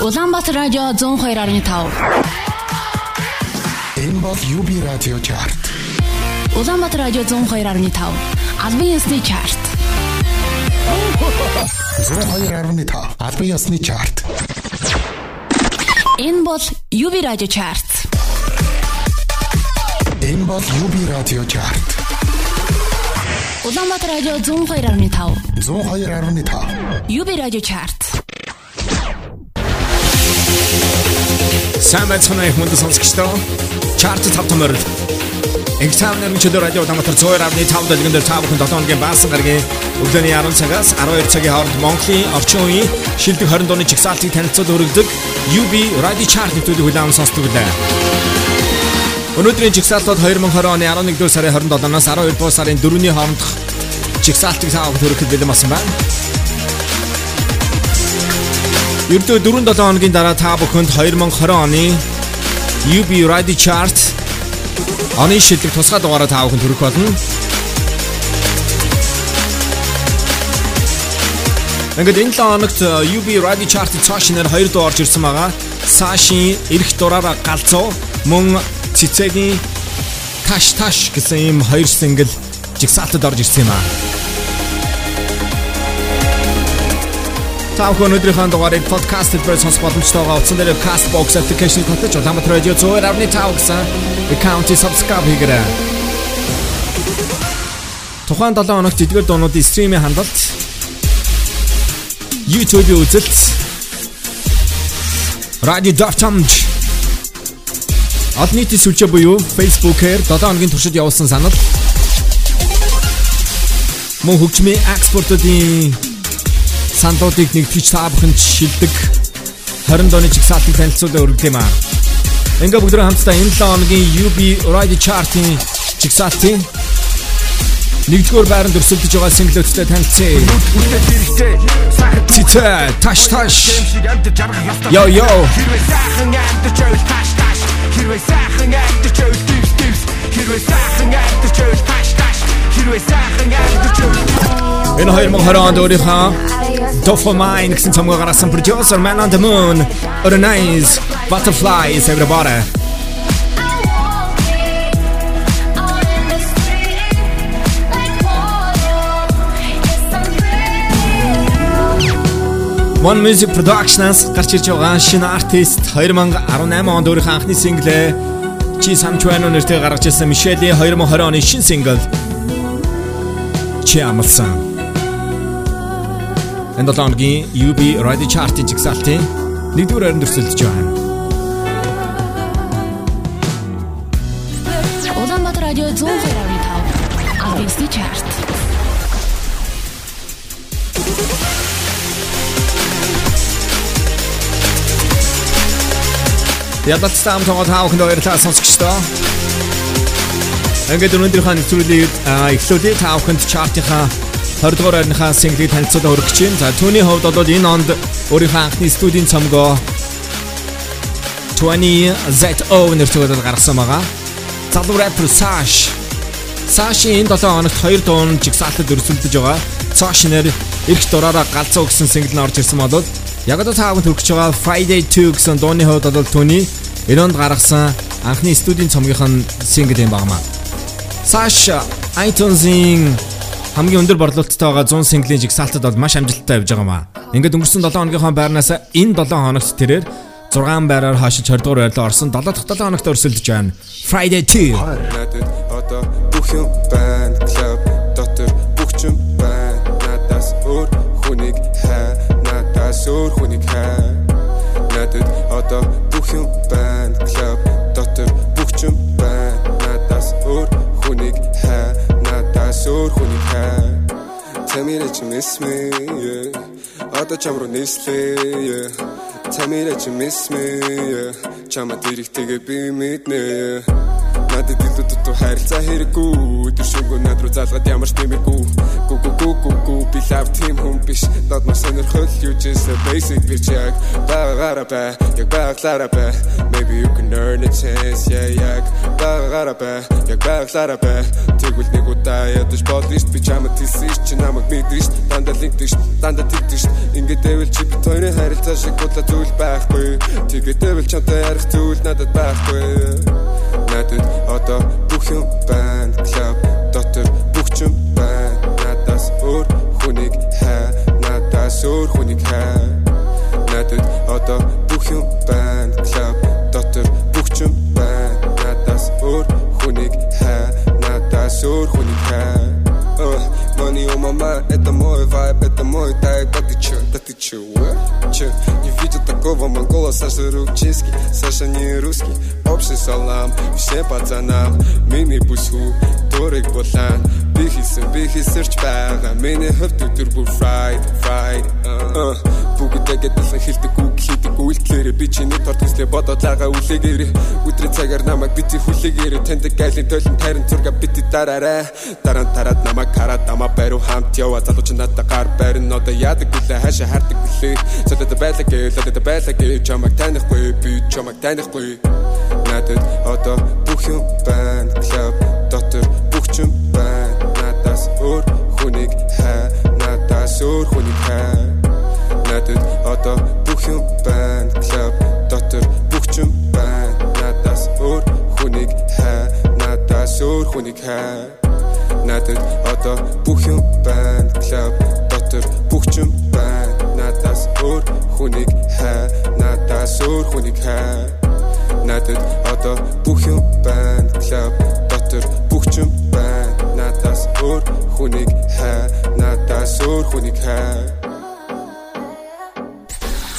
Улаанбаатар радио 102.5. Энэ бол UB радио чарт. Улаанбаатар радио 102.5. Албан ёсны чарт. 102.5 албан ёсны чарт. Энэ бол UB радио чарт. Энэ бол UB радио чарт. Улаанбаатар радио 102.5. 102.5 UB радио чарт. Сайн байцгаана их мөндөд сонсогчдоо. Чарт тав томор. Экзамен нэрмчдэр радио таматар 102.5 дэлгэн дээр та бүхэн 7 хоногийн баасан гарагийн өглөөний 10 цагаас 12 цагийн хооронд Монголын орчин үеийн шилдэг 20 дууны чигсалтыг танилцуулж өргөдөг UB Radio Chart нэвтрүүлэг хүлээн сонсдог лээ. Өнөөдрийн чигсалтууд 2020 оны 11 сарын 27-наас 12 дугаар сарын 4-ний хоорондох чигсалтыг та бүхэн хүрэхэд бэлэн болсон байна. Ердөө 4-7 хоногийн дараа та бүхэнд 2020 оны UB Radio Chart оны шилдэг тусгай дугаараа та бүхэнд хүрэх болно. Ингээд энэ 7 хоногт UB Radio Chart-ийн цаашнаар 2 дуу орж ирсэн байгаа. Сашийн эрх дураараа галзуу мөн цэцэгийн таш таш гэсэн ийм хоёр сингл жигсаалтад орж ирсэн юм аа. Тав өнөөдрийнхөө дугаарыг подкаст дээр сонсох боломжтойгоо утсан дээр Castbox application татаж Улаанбаатар радио 102.5 гэсэн аккаунтыг subscribe хийгээрэй. Тухайн 7 хоногт эдгээр дуунуудын стримийн хандалт YouTube-ийн үзэлт Radio.com Олон нийтийн сүлжээ буюу Facebook-ээр 7 хоногийн туршид явуулсан санал мөн хөгжмийн экспортуудын сандуудыг нэгтгэж та бүхэнд шилдэг 20 дооны чигсалтыг танилцуулаад өргөдөг юм аа. Ингээ бүгд хамтдаа энэ 7 хоногийн UB Radio Chart-ийн чигсалтын нэгдүгээр байранд өрсөлдөж байгаа синглүүдтэй танилцъя. Цэцэ таш таш. Йо йо. Хэрвээ сайхан амьдарч байвал таш таш. Хэрвээ сайхан амьдарч байвал дивс дивс. Хэрвээ сайхан амьдарч байвал таш таш. Хэрвээ сайхан амьдарч байвал Энэ 2020 онд өөрийнхөө Dopamine гэсэн цомгоо гаргасан producer Man on the Moon Organize Butterflies everybody One Music Productions гарч ирж байгаа шинэ артист 2018 онд өөрийнхөө анхны синглээ Чи самч байна уу нэртэй гаргаж ирсэн Мишелийн 2020 оны шинэ сингл Чи амлсан Энэ 7 хоногийн UB Radio Chart-ийн жигсаалтын нэгдүгээр байранд өрсөлдөж байна. Улаанбаатар радио 102.5. Албан ёсны чарт. Ядалт сам тоглоод хаахын баярлалаа сонсогчдоо. Ингээд өнөөдрийнхөө нэвтрүүлгийг эхлүүлээ таахынд чартынхаа 20 дугаар байрныхаа синглийг танилцуулаад өргөж чинь. За түүний хувьд бол энэ онд өөрийнхөө анхны студийн цомгоо 20ZO нэртэйгээр гаргасан байгаа. Залуу рэпер Sash. Sash-ийн энэ 7 хоногт 2 дуун жигсаалтад өрсөлдөж байгаа. Sash нэр эрх дураараа галзуу гэсэн сингл нь орж ирсэн болол яг одоо таагүй төрөж байгаа Friday 2 гэсэн дууны хувьд бол түүний энэ онд гаргасан анхны студийн цомгийнх нь сингл юм багмаа. Sash iTunes-ийн хамгийн өндөр борлуулалттай байгаа 100 синглийн жигсаалтад бол маш амжилттай явж байгаа маа. Ингээд өнгөрсөн 7 хоногийнхоо байрнаас энэ 7 хоногт тэрээр 6 байраар хашиж 20 дугаар байрлал орсон 7 дахь 7 хоногт өрсөлдөж байна. Friday 2. Надад одоо бүх юм байна. Клуб дотор бүх юм байна. Надаас өөр хүнийг хаа надаас өөр хүнийг хаа надад одоо бүх юм байна. Клуб дотор бүх юм байна. Надаас өөр хүнийг хаа надаас өөр хүнийг хаа that you miss me. Одоо чам руу me that you miss me. Чамд ирэх тэгээ би мэднэ. Надад илүү дутуу харилцаа хэрэггүй. Өдөршөнгөө над руу залгаад ямар ч нэмэргүй гү гү гү гү гү би love team хүм биш. Над маш сонирхол you just a basic bitch яг багаараа бай. Яг баглаараа бай. Maybe you can earn a chance yeah яг багаараа бай. Яг баглаараа бай. Тэгвэл нэг удаа ядаж болно шүү би чамд хэлсэн чи намайг мэдэн шүү дандаа линкдэн шүү дандаа тэгдэн шүү ингээд дэвэл чи бит хоёрын харилцаа шиг бодлоо зүйл байхгүй. Тэгээд дэвэл чамтай ярих зүйл надад байхгүй надад. Одоо бүх юм байна клуб дотор бүх юм байна. Надаас өөр хүнийг хаа надаас өөр хүнийг хаа надад одоо бүх юм байна клуб дотор бүх юм байна. Надаас өөр хүнийг хаа надаас өөр хүнийг мама, это мой вайб, это мой тайп. Да ты чё, да ты чё, а? чё? Не видел такого монгола, Саша Рубчинский. Саша не русский, общий салам. Все пацанам, мини пусху, дурик ботлан Бихисым, бихисыр чпяга, мини хэп ты турбо фрайд, фрайд э. Бүгдэгээ талхан хилдэг үг хийдэг үйлдэлэрэ би чиний торт хүслээ бодоод лагаа үлээгээрээ өдрийн цагаар намайг бити хүлээгээрээ танд гайлын тойлон тайран зурга бити дараарай дараа тараад намайг хараад намаа бариу хамт яваа. Залууч надад гар барин одоо яадаг гэлээ. Хаашаа хардаг гэлээ. Цодод байлаа гээл надад байлаа гээл чамайг танихгүй би чамайг танихгүй. Надад одоо бүх юм байна. Клуб дотор бүх юм байна. Надаас өөр хүнийг хаа надаас өөр хүнийг хаа надад одоо бүх юм байна. Клуб дотор бүх юм байна. Надаас өөр хүнийг хаа надаас өөр хүнийг хаа надад одоо бүх юм байна. Клуб дотор бүх юм байна. Надаас өөр хүнийг хаа надаас өөр хүнийг хаа надад одоо бүх юм байна. Клуб дотор бүх юм байна. Надаас өөр хүнийг хаа надаас өөр хүнийг хаа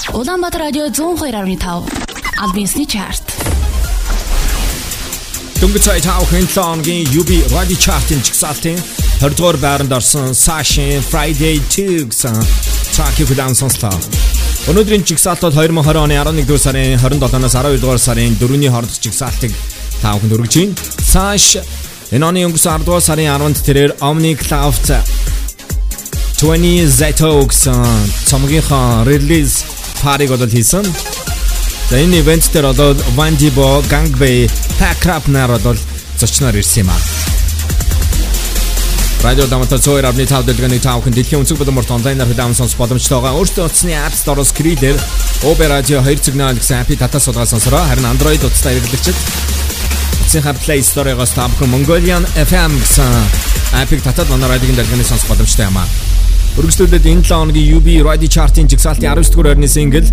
Улаанбаатар радио 102.5 Албинсны чарт. Дөнгөж сая таахан 7 хоногийн UB Radio Chart-ын жигсаалтын 20 дугаар байранд орсон Sashin Friday 2 гэсэн тракийг хүлээн сонслоо. Өнөөдрийн жигсаалт бол 2020 оны 11 дугаар сарын 27-наас 12 дугаар сарын 4-ний хооронд жигсаалтыг тааханд өргөж байна. Sash энэ оны өнгөрсөн 10 дугаар сарын 10-нд тэрээр Omni Cloud 20 Zeto гэсэн цомгийнхоо release париг бол хийсэн. За энэ ивент дээр одоо Vandibo, Gangbei, Packrap нар бол зочноор ирсэн юм аа. Радио Дамтар цоор авны тав дэлгэний тавхан дэлхийн өнцөг морт онлайнаар хөдөлгөөн сонс боломжтойгоо өөртөө утасны App Store-оос Skrill-ээр Uber Radio 2 сигнал гэсэн апп татаа суулгаа сонсороо харин Android утастай хэрэглэгчид утасынхаа Play Store-оос та бүхэн Mongolian FM гэсэн аппыг татаад манай радиогийн дэлгэний сонс боломжтой юм аа. Өргөжлөлөд энэ 7 хоногийн UB Radio Chart-ын жигсаалтын 19 дугаар орны сингл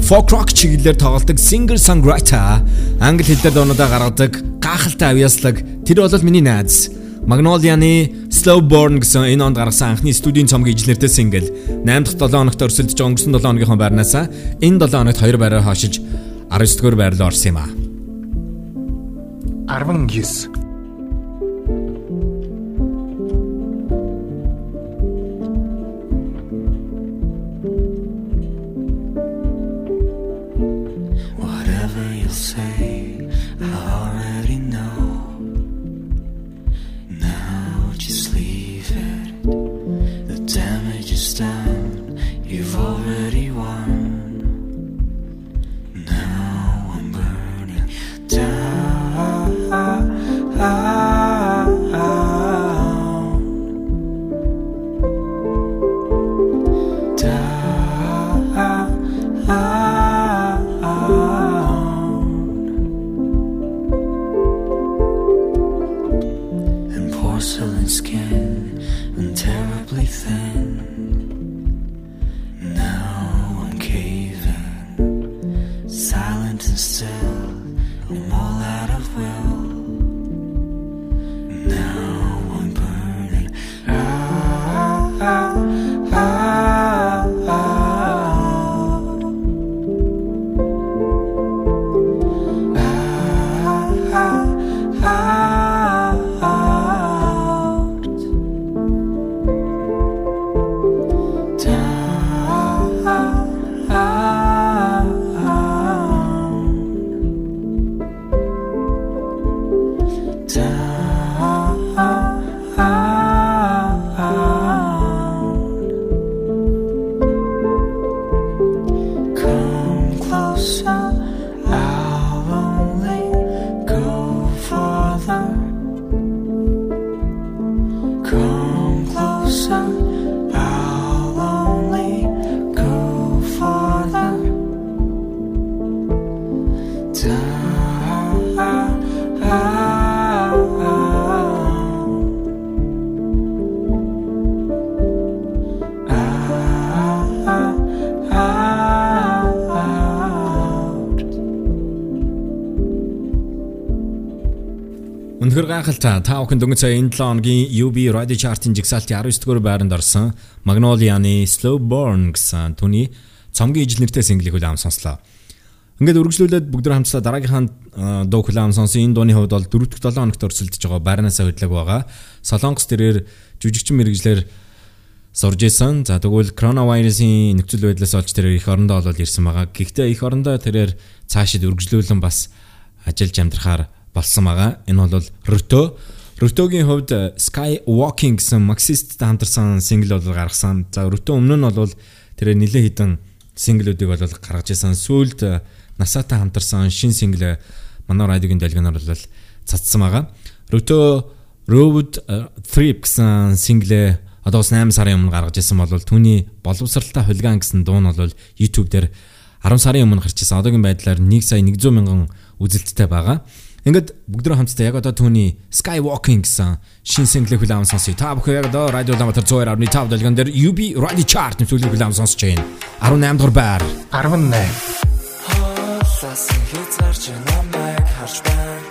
folk rock чиглэлээр тоглодог singer songwriter англи хэл дээр дуунуудаа гаргадаг гахалтай авьяаслаг тэр бол миний найз. Magnolia-ны Slow Burn гэсэн энэ онд гаргасан анхны студийн цомгийн инженертэй сингл 8 дахь 7 хоногт өрсөлдөж өнгөрсөн 7 хоногийнхоо байрнаас энэ 7 хоногт 2 байраар хашиж 19 дугаар байрлал орсон юм а. 19 Гайхалтай. Та бүхэн дөнгөж сая энэ 7 хоногийн UB Radio Chart-ын жигсаалтын 19 дугаар байранд орсон Magnolia-ны Slow Burn гэсэн түүний цомгийн ижил нэртэй single-ийг хүлээн сонслоо. Ингээд үргэлжлүүлээд бүгд хамтдаа дараагийнхаа дуу хүлээн сонсон энэ дууны хувьд бол 4 дахь 7 хоногт өрсөлдөж байгаа байрнаасаа хөдлөг байгаа. Солонгос тэрээр жүжигчин мэрэгжлэр сурж исэн. За тэгвэл коронавирусын нөхцөл байдлаас олж тэрээр их орондоо бол ирсэн байгаа. Гэхдээ их орондоо тэрээр цаашид үргэлжлүүлэн бас ажиллаж амьдрахаар болсон байгаа. Энэ бол Ruto. Ruto-гийн хувьд Sky Walking гэсэн Marxist-тэй хамтарсан single бол гаргасан. За Ruto өмнө нь бол тэрээр нэлээд хідэн single-үүдийг бол гаргаж исэн. Сүүлд Насатай хамтарсан шин single манай радиогийн дэлгэнээр бол цацсан байгаа. Ruto Road Trip гэсэн single одоо бас 8 сарын өмнө гаргаж ирсэн бол түүний боловсралтай хулгайн гэсэн дуу нь бол YouTube дээр 10 сарын өмнө гарч ирсэн. Одоогийн байдлаар 1 сая 100 мянган үзэлттэй байгаа. Ингээд бүгдрөө хамтдаа яг одоо түүний Skywalking гэсэн шин single хүлээм сонсъё. Та бүхэн яг одоо радио Улаанбаатар 102.5 дэлгэн дээр UB Radio Chart нэвтрүүлэг хүлээм сонсож байна. 18 дугаар байр. 18. Хаалсан хязгаарч намайг харж байна.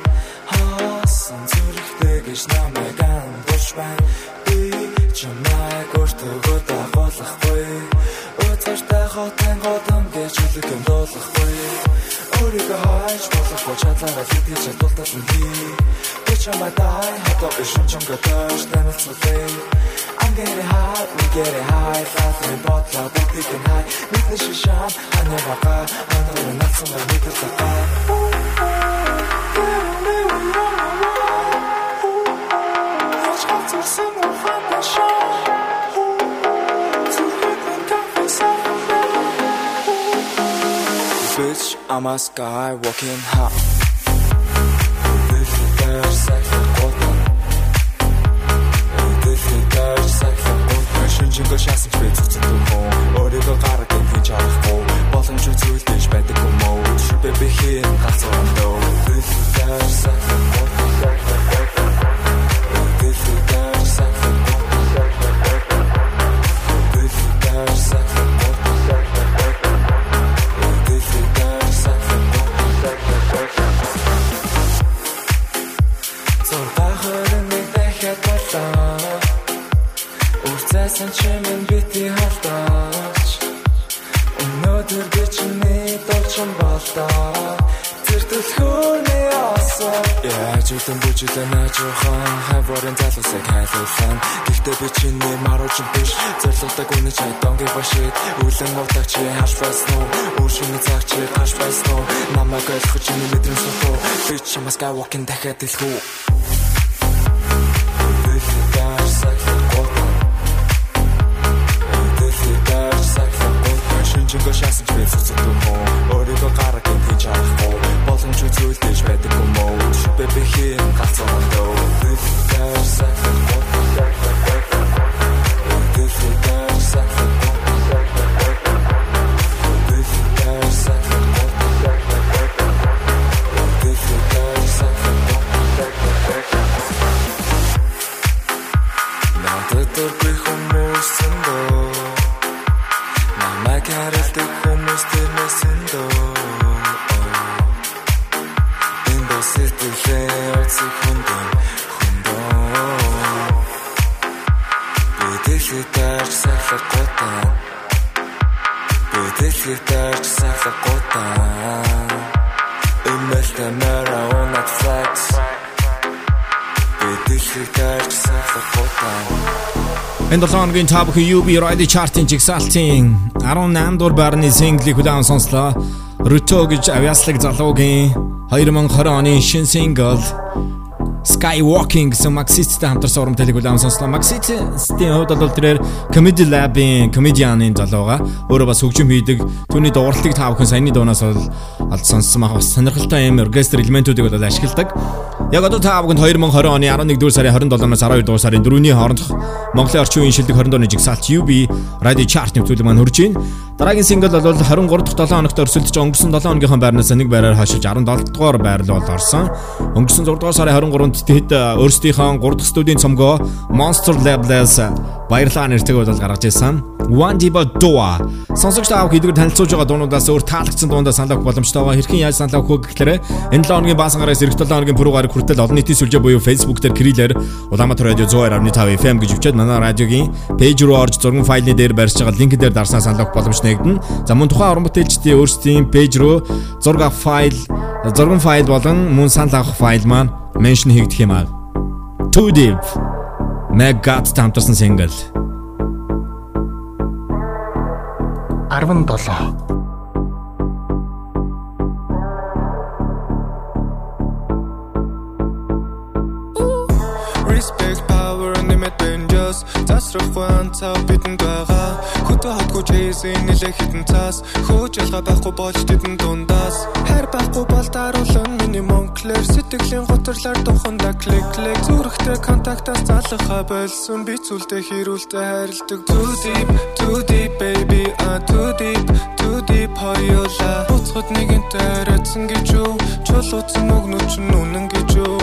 Хаасан зүрхтэй гэж намайг амдаж байна. Би чамайг өөртөө дагуулахгүй. Өцөртэй хотын годом гэж үлэг юм дуулахгүй. Өөрийгөө хайж болохгүй чадлаараа хийдэж чадвалтаа хий. Би чамайг дай хатаа биш чамгаа таш танилцуулъя. I'm getting high, we getting high, laughing about love, we getting high. Мэднэ шишaan, ханавага, ханавага, нацсан мэдэр таа. Bitch, I'm a sky Walking high. This is their second quarter. This is their second quarter. Шинжэнгөө шаасан ч би цэцэн дүмөө. Өөрийгөө гаргах гэж харахгүй. Боломж үзүүлдэж байдаг юм уу? Шүбэ би хийн галзууран дөө. This is their Яаж үтэн бүжиглэн наажуухан Хаврын залуусыг хайлуулсан Гэхдээ би чиний маруучин биш Зорлогдаг үнэ чай a shit Үлэн муудаг чи харж байсан уу Өөршөний цаг чи гарч байсан уу Намайг ойлгох чиний мэдрэн сутуу Би чамаас skywalking дахиад дэлхүү. Шинжэнгөө шаасан ч би цэцэн дүмөө. Өөрийгөө гаргах гэж харахгүй. Боломж үзүүлдэж байдаг юм уу? Шүбэ би хийн галзууран дөө. This is dark side of water. This is dark side of water. This is dark side of water. This is dark side of water. Надад дөрвий хүмүүс зөндөө Намайг харилдаг хүмүүс тэрнээс зөндөө Энэ бас сэтгэлээ оцох хүндэн хүндөө Бидэлхий таарч сахлах гутаа Бидэлхий таарч сахлах гутаа Имэлтэй мэра унат flex Бидэлхий таарч сахлах гутаа Энэ 7 хоногийн та бүхэн UB Radio Chart-ын жигсаалтын 18 дугаар байрны single-ийг хүлээн сонслоо. Ruto гэж авьяаслаг залуугийн 2020 оны шин single Skywalking гэсэн Maxist-тэй хамтарсан урам талиг хүлээн сонслоо. Maxist-ийн хувьд бол тэрээр Comedy Lab-ийн comedian-ын залууга өөрөө бас хөгжим хийдэг. Түүний дууралтыг та бүхэн саяны дуунаас бол олж сонссон мах бас сонирхолтой юм оркестр элементүүдийг бол ашигладаг. Яг одоо та бүхэнд 2020 оны 11 дугаар сарын 27-наас 12 дугаар сарын 4-ний хоорондох Монголын орчин үеийн шилдэг 20 дууны жигсаалт UB Radio Chart нэвтрүүлэг маань хүрж байна. Дараагийн single бол 23 дахь 7 хоногт өрсөлдөж өнгөрсөн 7 хоногийнхоо байрнаас нэг байраар хашиж 17 дугаар байр руу орсон. Өнгөрсөн 6 дугаар сарын 23-нд тэд өөрсдийнхөө 3 дахь студийн цомгоо Monster Label-аас баярлалаа нэртэйг бол гаргаж ирсэн. One Diva Dua. Сонсогч таав хэдгээр танилцуулж байгаа дуунуудаас өөр таалагдсан дундаа санал авах боломжтойгоо хэрхэн яаж санал авах вэ гэхээр энэ 7 хоногийн баасан гараас эх 7 хоногийн пүрэв гараг хүртэл олон нийтийн сүлжээ буюу Facebook дээр кириллээр Улаанбаатар радио 102.5 FM гэж өчөөд манай радиогийн пэйж руу орж зургийн файлны дээр барьж байгаа линк дээр дарснаа санал авах боломж нэгдэнэ. За мөн тухайн уран бүтээлчдийн өөрсдийн пэйж руу зураг файл, зургийн файл болон мөн санал авах файл маань меншн хийгдэх юм аа. Too Deep Megat тамтарсан single 17 Respect power dangerous Засрахгүй анцаа бидэнд байгаа. Хөтө хотгүй чэйсэн нэлээ хитэн цаас Хөөж ялгаа байхгүй болж тэдэн дундаас. Хайр байхгүй бол даруулан миний монклэр Сэтгэлийн готрлаар туханда клик клик. Зүрхтэй контактаас залхаа болсон Би зүйлдэ хэрүүлдэ хайрладаг. Too deep, too deep baby. Ah too deep, too deep хоёулаа. Буцхад нэгэнтэй арайцсан гэж юу Чулууцсан өгнөч нь үнэн гэж юу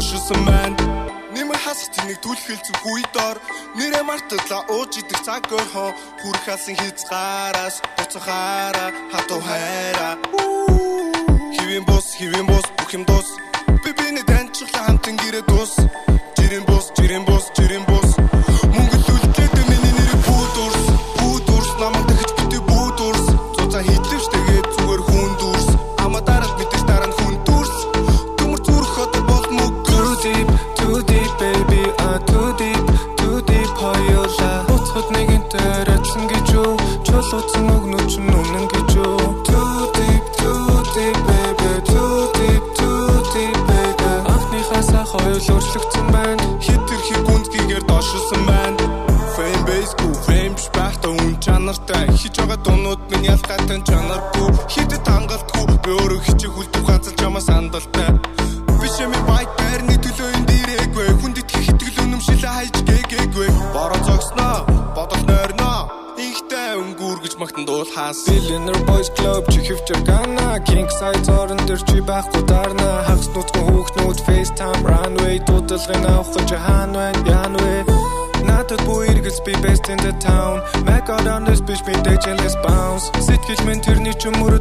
дошилсон байна Нэмэр хас тэнийг түлхэлцэн хүйдор Нэрэ мартадлаа ууж идэх цаг өрхөө Хүрх алсын хязгаараас Буцахаараа хатуу хайраа. Хивэн бус, хивэн бус, бүх юм дус Би биний таньчлаа хамтан гэрээ дус Жирэн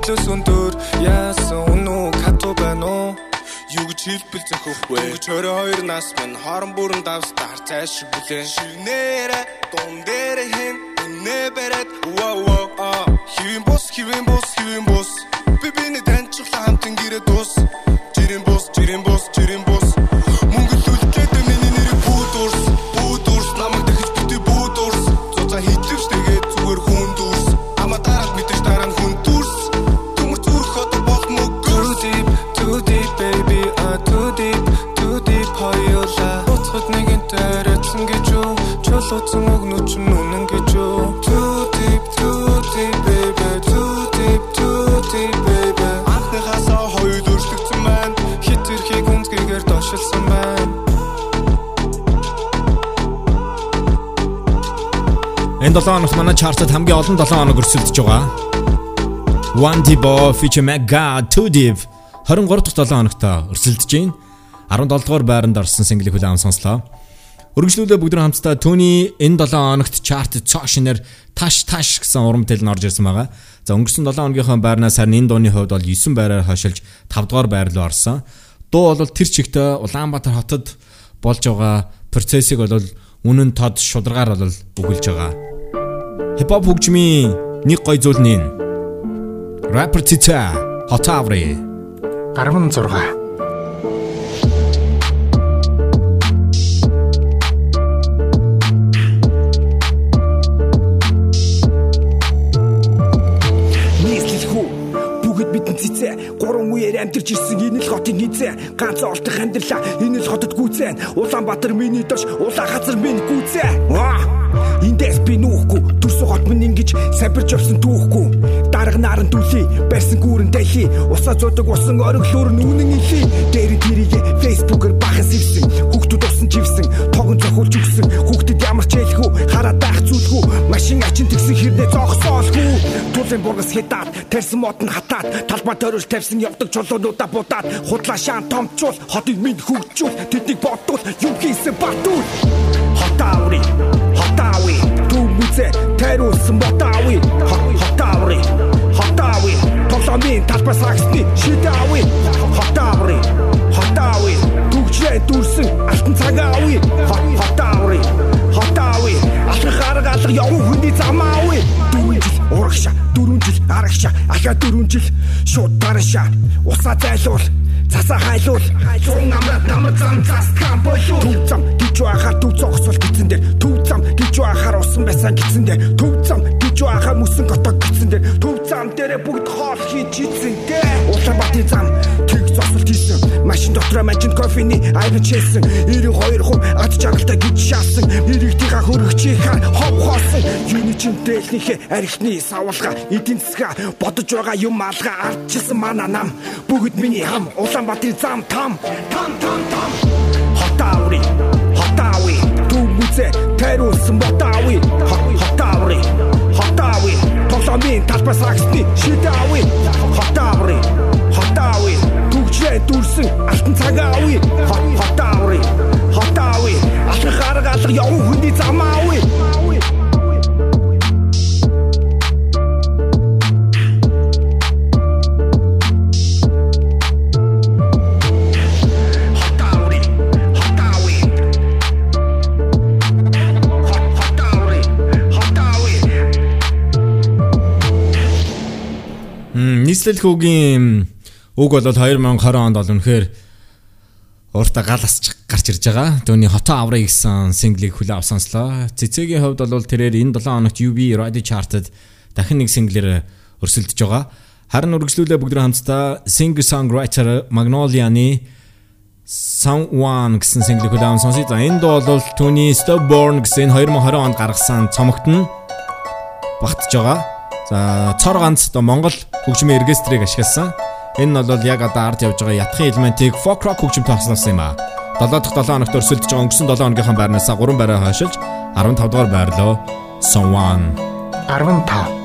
ч мөрөдлөөс өндөр Яасан үнүү кату байна уу? Юу гэж хэлбэл зөхөхгүй. Гэж 22 нас минь хорон бүрэн давстар цааш шиг бүлээ Энэ 7 хоногт манай чартад хамгийн олон 7 хоног өрсөлдөж байгаа. One Divo feature Mega Too Deep 23 дахь 7 хоногт өрсөлдөж байна. 17 дугаар байранд орсон single-ийг хүлээн сонслоо. Өргөжлүүлээ бүгд хамтдаа түүний энэ 7 хоногт чарт цоо шинээр таш таш гэсэн урам тэл нь орж ирсэн байгаа. За өнгөрсөн 7 хоногийнхаа байрнаас харин энэ дууны хувьд бол 9 байраар хойшилж 5 дугаар байр руу орсон. Дуу бол тэр чигтээ Улаанбаатар хотод болж байгаа процессыг бол үнэн тод шударгаар бол өгүүлж байгаа. Хипхоп хөгжмийн нэг гой зүйл нь. Rapper Tita Hotavri 16 нийслэлхүү бүгд бидэн цэцээ гурван үеэр амьдарч ирсэн энэ л хотын хизээ. Ганц олдох амьдралаа энэ л хотод гүцэн Улаанбаатар миний дорш улаа газар минь гүцээ Индээс би нүүхгүй төрсөн хот минь ингэж сабирч явсан түүхгүй. Дарга наран дүлий барьсан гүүрэн дэлхий усаа зодог усан ориглоор нүнэн илий дээр тэрийг фейсбүүкээр бахас ивсэн хүүхдүүд ус байсан живсэн. Тогон зохиулж өгсөн хүүхдэд ямар ч хэлэхүү хараад байх зүйлгүй машин ачин тэгсэн хэрнээ зогсоолгүй тулын бургас хятад тарьсан мод нь хатаад талбай төрөж тавьсан явдаг чулуунуудаа будаад худлаа шаан томчуул хотыг минь хөгжүүл. Тэднийг бодвол юм хийсэн батуул. Хотааври хотаави түмүзэ тариулсан ботаави хотааври хотаави тоглоомын талбай сагсны шидави хотааври хотаави түгжээ дүрсэн алтан цагаави хотааври хотаави алхах арга алга явуу хүний замаави урагша дөрвөн жил арагша ахаа дөрвөн жил шууд дараша усаа зайлуул Цасаа хайлуул. Зун намраа намар зам цас кам болоо Төв зам гэж байхаар төв зогсвол гитсэн дээр Төв зам гэж байхаар усан байсан гитсэн дээр Төв зам гэж байхаар мөсөн готог гитсэн дээр Төв зам дээрээ бүгд хоол хийж ийцэн дээ. Улаанбаатар зам тэг зогсвол тийсэн Машин дотроо мажин кофений айрын чээсэн 92 хум ад жаргалтай гэж шаасан Нэрэгтийнхаа хөрөгчийнхаа хов хоосон Юуны чин дээлнийхээ архины савлага эдийн засгаа бодож байгаа юм алга ардчилсан мана нам. Бүгд миний хам Улаанбаатар зам там. Там там там. Хотааври хотаави түмүзэ тариулсан ботаави хотааври тоглоомын талбай сагсны шидави хотааври хотаави түгжээ дүрсэн алтан цагаави хотааври хотаави алхах арга алга явуу хүний замаави Хотааври нийслэл хүүгийн үг бол 2020 онд бол үнэхээр ууртаа гал асч гарч ирж байгаа. Төвний хотоо авраа гэсэн синглийг хүлээ авсан сонслоо. Цэцэгийн хувьд бол тэрээр энэ 7 хоногт UB Radio Chart-д дахин нэг синглээр өрсөлдөж байгаа. Харин үргэлжлүүлээ бүгд хамтдаа singer songwriter Magnolia-ны Someone гэсэн синглийг хүлээ авсан сонсъё. За энд бол түүний Stubborn гэсэн 2020 онд гаргасан цомогт нь багтж байгаа. За цор ганц одоо Монгол хөгжмийн оркестрийг ашигласан. Энэ нь бол яг одоо ард явж байгаа ятхын элементийг folk rock хөгжимтэй хослуулсан юм аа. 7 дахь 7 хоногт өрсөлдөж байгаа өнгөрсөн 7 хоногийнхаа байрнаас 3 байраа хойшилж 15 дугаар байрлоо Someone 15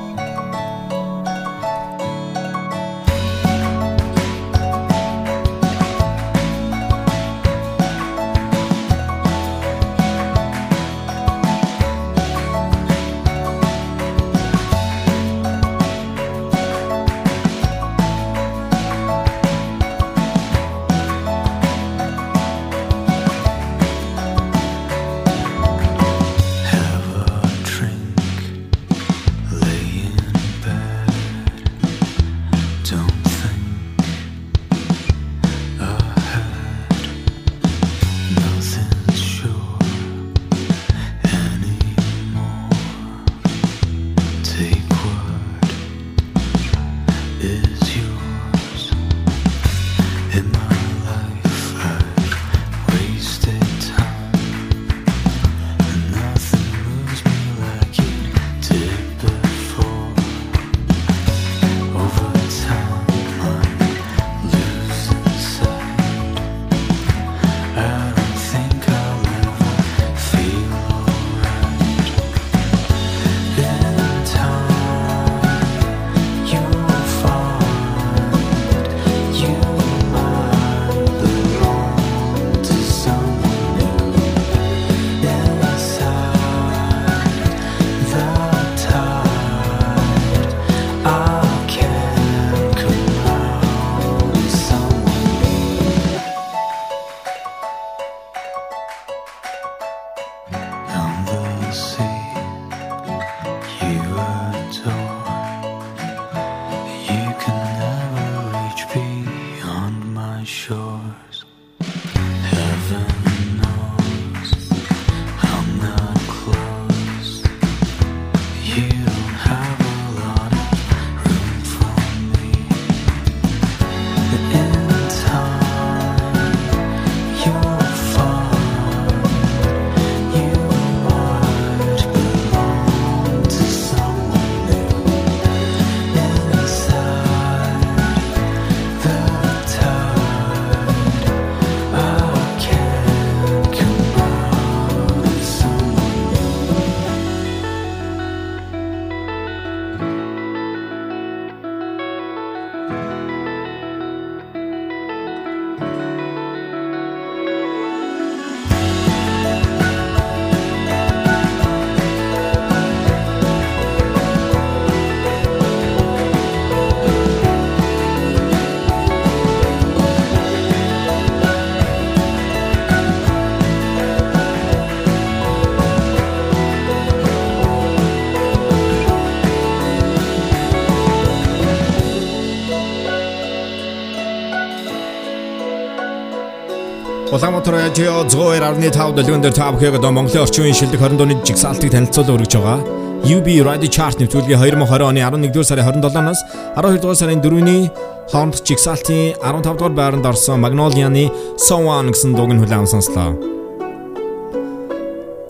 Улаанбаатар радио 102.5 дэлгэн дээр та бүхэнд одоо Монголын орчин үеийн шилдэг 20 дууны жигсаалтыг танилцуулан өргөж байгаа. UB Radio Chart нэвтрүүлгийн 2020 оны 11-р сарын 27-наас 12-р сарын 4-ний хооронд жигсаалтын 15-р байранд орсон Magnolia-ны Someone гэсэн дууг нь хүлээн сонслоо.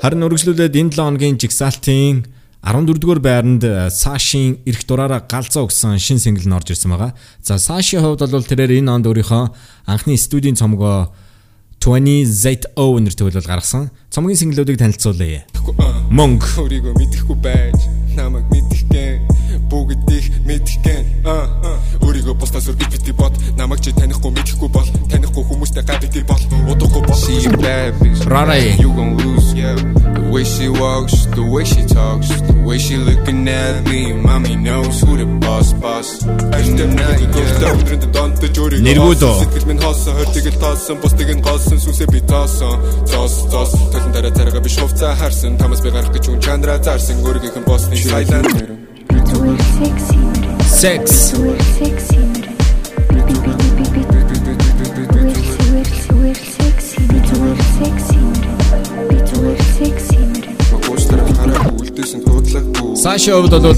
Харин үргэлжлүүлээд энэ 7 хоногийн жигсаалтын 14-р байранд Сашийн эрх дураараа галзуу гэсэн шин сингл нь орж ирсэн байгаа. За Сашийн хувьд бол тэрээр энэ онд өөрийнхөө анхны студийн цомгоо 20 ZO нэртэй бол гаргасан. Цомгийн синглүүдийг танилцуулъя. Монг өөрийгөө мэдэхгүй байж намайг мэдэх гэн бүгдийг мэдэх гэн өөрийгөө бусдаас өөр бити бод. Намайг чи танихгүй мэдэхгүй бол. Танихгүй хүмүүстэй гай бити бол. Удахгүй бол. Rare. You gon' lose yeah. The way she walks The way she talks The way she looking at me. Mommy knows who the boss boss. Ажтэн нэг гөлтөө өдрөнд донтож өөрийгөө Нэргүүд үү? Сэтгэл минь хоосон хойртыг л тоосон бусдыг нь голсон сүнсээ би тоосон Зоос зоос толон дараа царга би шувцаа харсан Тамас би гарах гэж хүн чандра зарсан өөрийнх нь боссны сайлан Sex Уустар хараа үлдээсэн хуудлаагүй Саши хувьд бол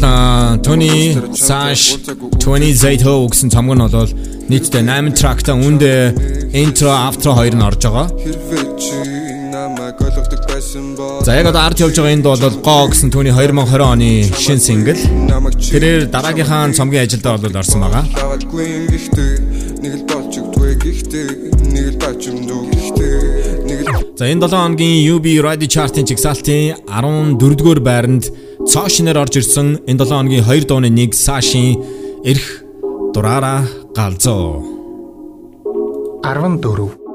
Tony Sash 20 ZO гэсэн цомог нь бол нийтдээ 8 тракта үндэ intro outro хоёр нь орж байгаа. хэрвээ чи намайг ойлгодог байсан бол За яг одоо ард явж байгаа энд бол Go гэсэн түүний 2020 оны шин сингл. Тэрээр дараагийнхаа цомгийн ажилдаа бол орсон байгаа. Нэг л болж өгдвэ гэхдээ нэг л бачимдуу гэхдээ нэг л За энэ 7 хоногийн UB Radio Chart-ын чигсалтын 14-р байранд цоо шинээр орж ирсэн энэ 7 хоногийн 2 дууны нэг Сашийн эрх дураараа галзуу. 14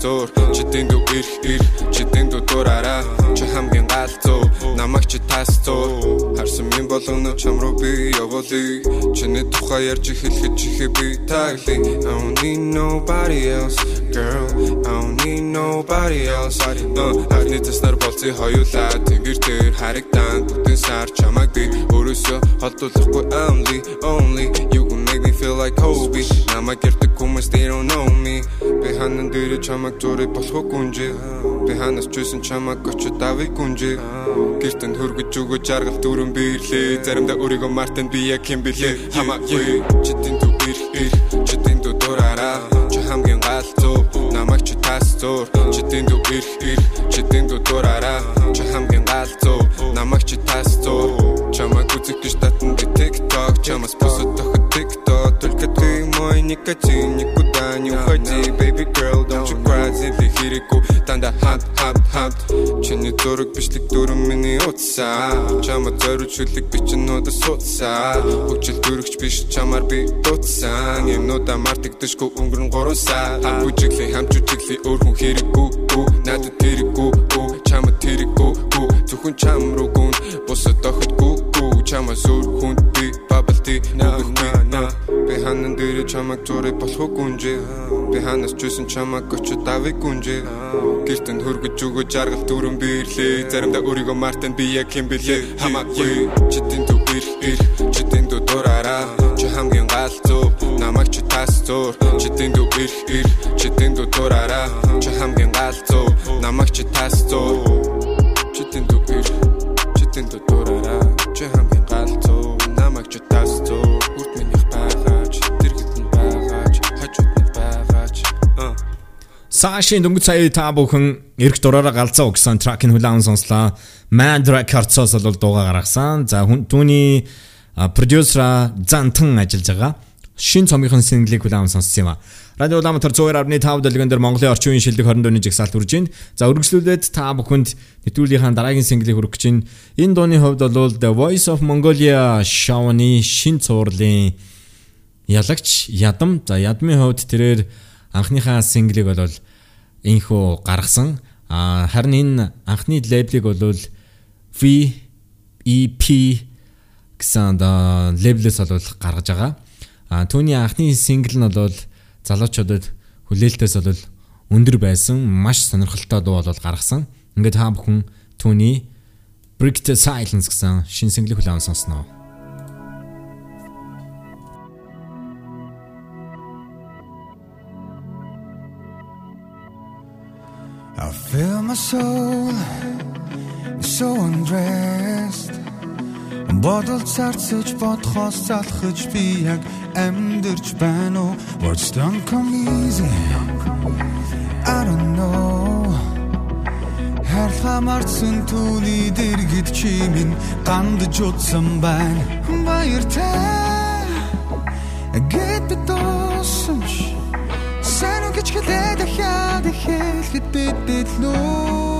чи тасцуур читинто ир ир читинто дорара чи хамгийн галзуу намайг чи тасцуур харсан минь болгоно чам руу би явуулъя. Чиний тухай ярьж эхлэхэд чихээ би тагли I don't need nobody else girl. I don't need nobody else. Харны таснаар болцсон хоёулаа тэнгэр дээр харагдан бүтэн сар чамайг би өөрөөсөө холдуулахгүй only only. You make me feel like Kobe. Намайг ярьдаг хүмүүс they don't know me. Би ханан дээр чамайг зураг болохгүй гүнжээ. Би ханаас ч үсэн чамайг очиж давыг гүнжээ. Гэртэн хөргөж өгөө жаргал дүүрэн бирлээ. Заримдаа өөрийгөө мартан би яг юм бэлээ хамаагүй читэн дүү ир ир читэн дүү дураараа. Чи хамгийн галзуу намайг чи тасцуур читэн дүү ир ир читэн дүү дураараа. Чи хамгийн галзуу намайг чи тасцуур чамайг үзэх гэж татан би TikTok. Чамаас босод тоход никотин никуда не уходи baby girl don't you cry зинли хэрэггүй дандаа хамт хамт хамт чиний зураг бичлэг дүрэн миний утсаа чамаа зориуд шүлэг би ч нуудаа суудсаа хөгжил дүрэгч биш чамаар би дутсан юмнуудаа мартагдашгүй өнгөрн 3 сар хам бүжиглээ хамч үжиглээ өөр хүн хэрэггүй надад чамаа хэрэггүй үү зөвхөн чам руу гүн. Босод дохотгүй үү чамаас өөр хүнд би бабалти наа би ханан дээр чамайг зураг болох гүнжээ. Би ханаас ч үсэн чамайг очиж давыг гүнжээ. Гэртэн хөргөж өгөө жаргал дүүрэн бирлээ. Заримдаа өөрийгөө мартан би яг юм бэлээ хамаагүй. Читэн дүү ир ир. Читэн дүү дураараа. Чи хамгийн галзуу намайг чи тасцуур читэн дүү ир ир. Читэн дүү дураараа. Чи хамгийн галзуу намайг чи тасцуур читэн дүү ир читэн дүү дураараа. Чи хамгийн галзуу намайг чи тасцуур үрд минийх байгаач дэргэд нь байгаач хажууд нь байгаач аа Сашийн дөнгөж сая та бүхэн эрх дураараа галзуу гэсэн тракийн хүлээн сонслоо. Mad Records-оос бол дууга гаргасан. За хүн түүний продюсера Зантан ажиллаж байгаа. Шин цомгийн синглийг хүлээн сонссон юм а. Радио Улаанбаатар 102.5 дэлгэн дээр Монголын орчин үеийн шилдэг 20 дууны жигсаалт үрж байна. За үргэлжлүүлээд та бүхэнд нэвтрүүлгийнхаа дараагийн синглийг хүргэх гэж байна. Энэ дууны хувьд бол The Voice of Mongolia show-ны шин цувралын ялагч ядам. За ядмын хувьд тэрээр анхныхаа синглийг бол инхүү гаргасан. А харин энэ анхны лейблийг бол VEP гэсэн да лейблээс бол гаргаж байгаа. А түүний анхны сингл нь бол залуучуудад хүлээлтээс бол өндөр байсан маш сонирхолтой дуу бол гаргасан. Ингээд та бүхэн түүний Break the Silence гэсэн шин синглийг хүлээн сонсноо. I feel my soul so undressed Бодол царцж бодхоос залхаж би яг амьдэрч байна уу? Words don't come easy. I don't know. Харламарсан түүний дэргэд чимин гандж утсан байна? Баяртай Гэт битосч Сайн уу гэж хэлээд дахиад хэлэхэд бид бидлүү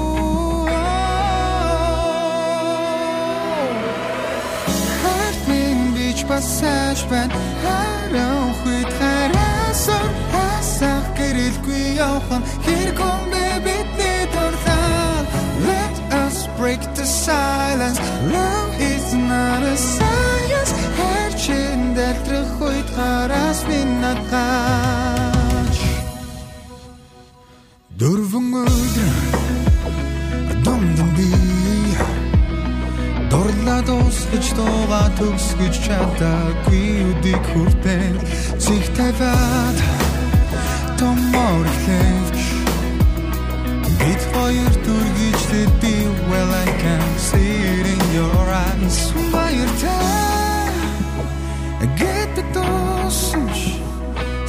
passage байна хараа хүйт хараасан хасах гэрэлгүй явхан хэрхэн бэ бидний дуртай Let us break the silence. Love is not a science. Хэрчэн дэлтрэх хүйт хараас минатаач Дөрвөн өдөр Домдон би Дурлаа дуусгаж дууга төгсгөж чадаагүй үдик хүртэл Цэг тавиад Томор хэлж Бид хоёр дүргийчтэй би Well I can see it in your eyes Баяртай. Гэт досч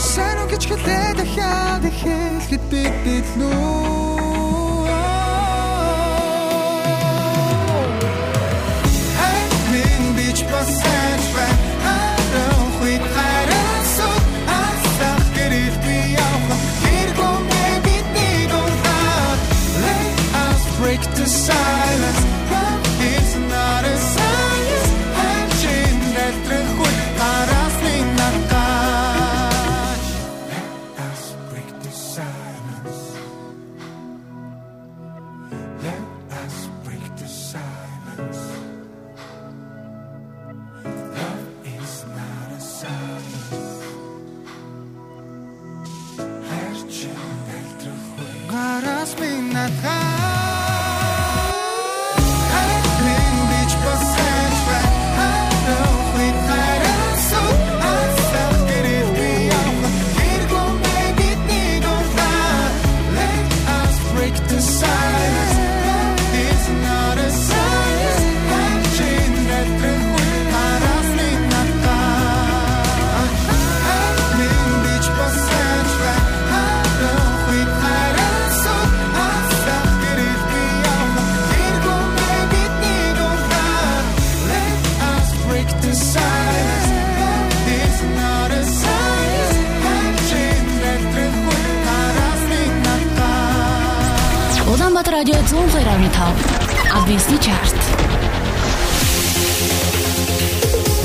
Сайн уу гэж хэлээд дахиад хэлэхэд бид бид нүү break the silence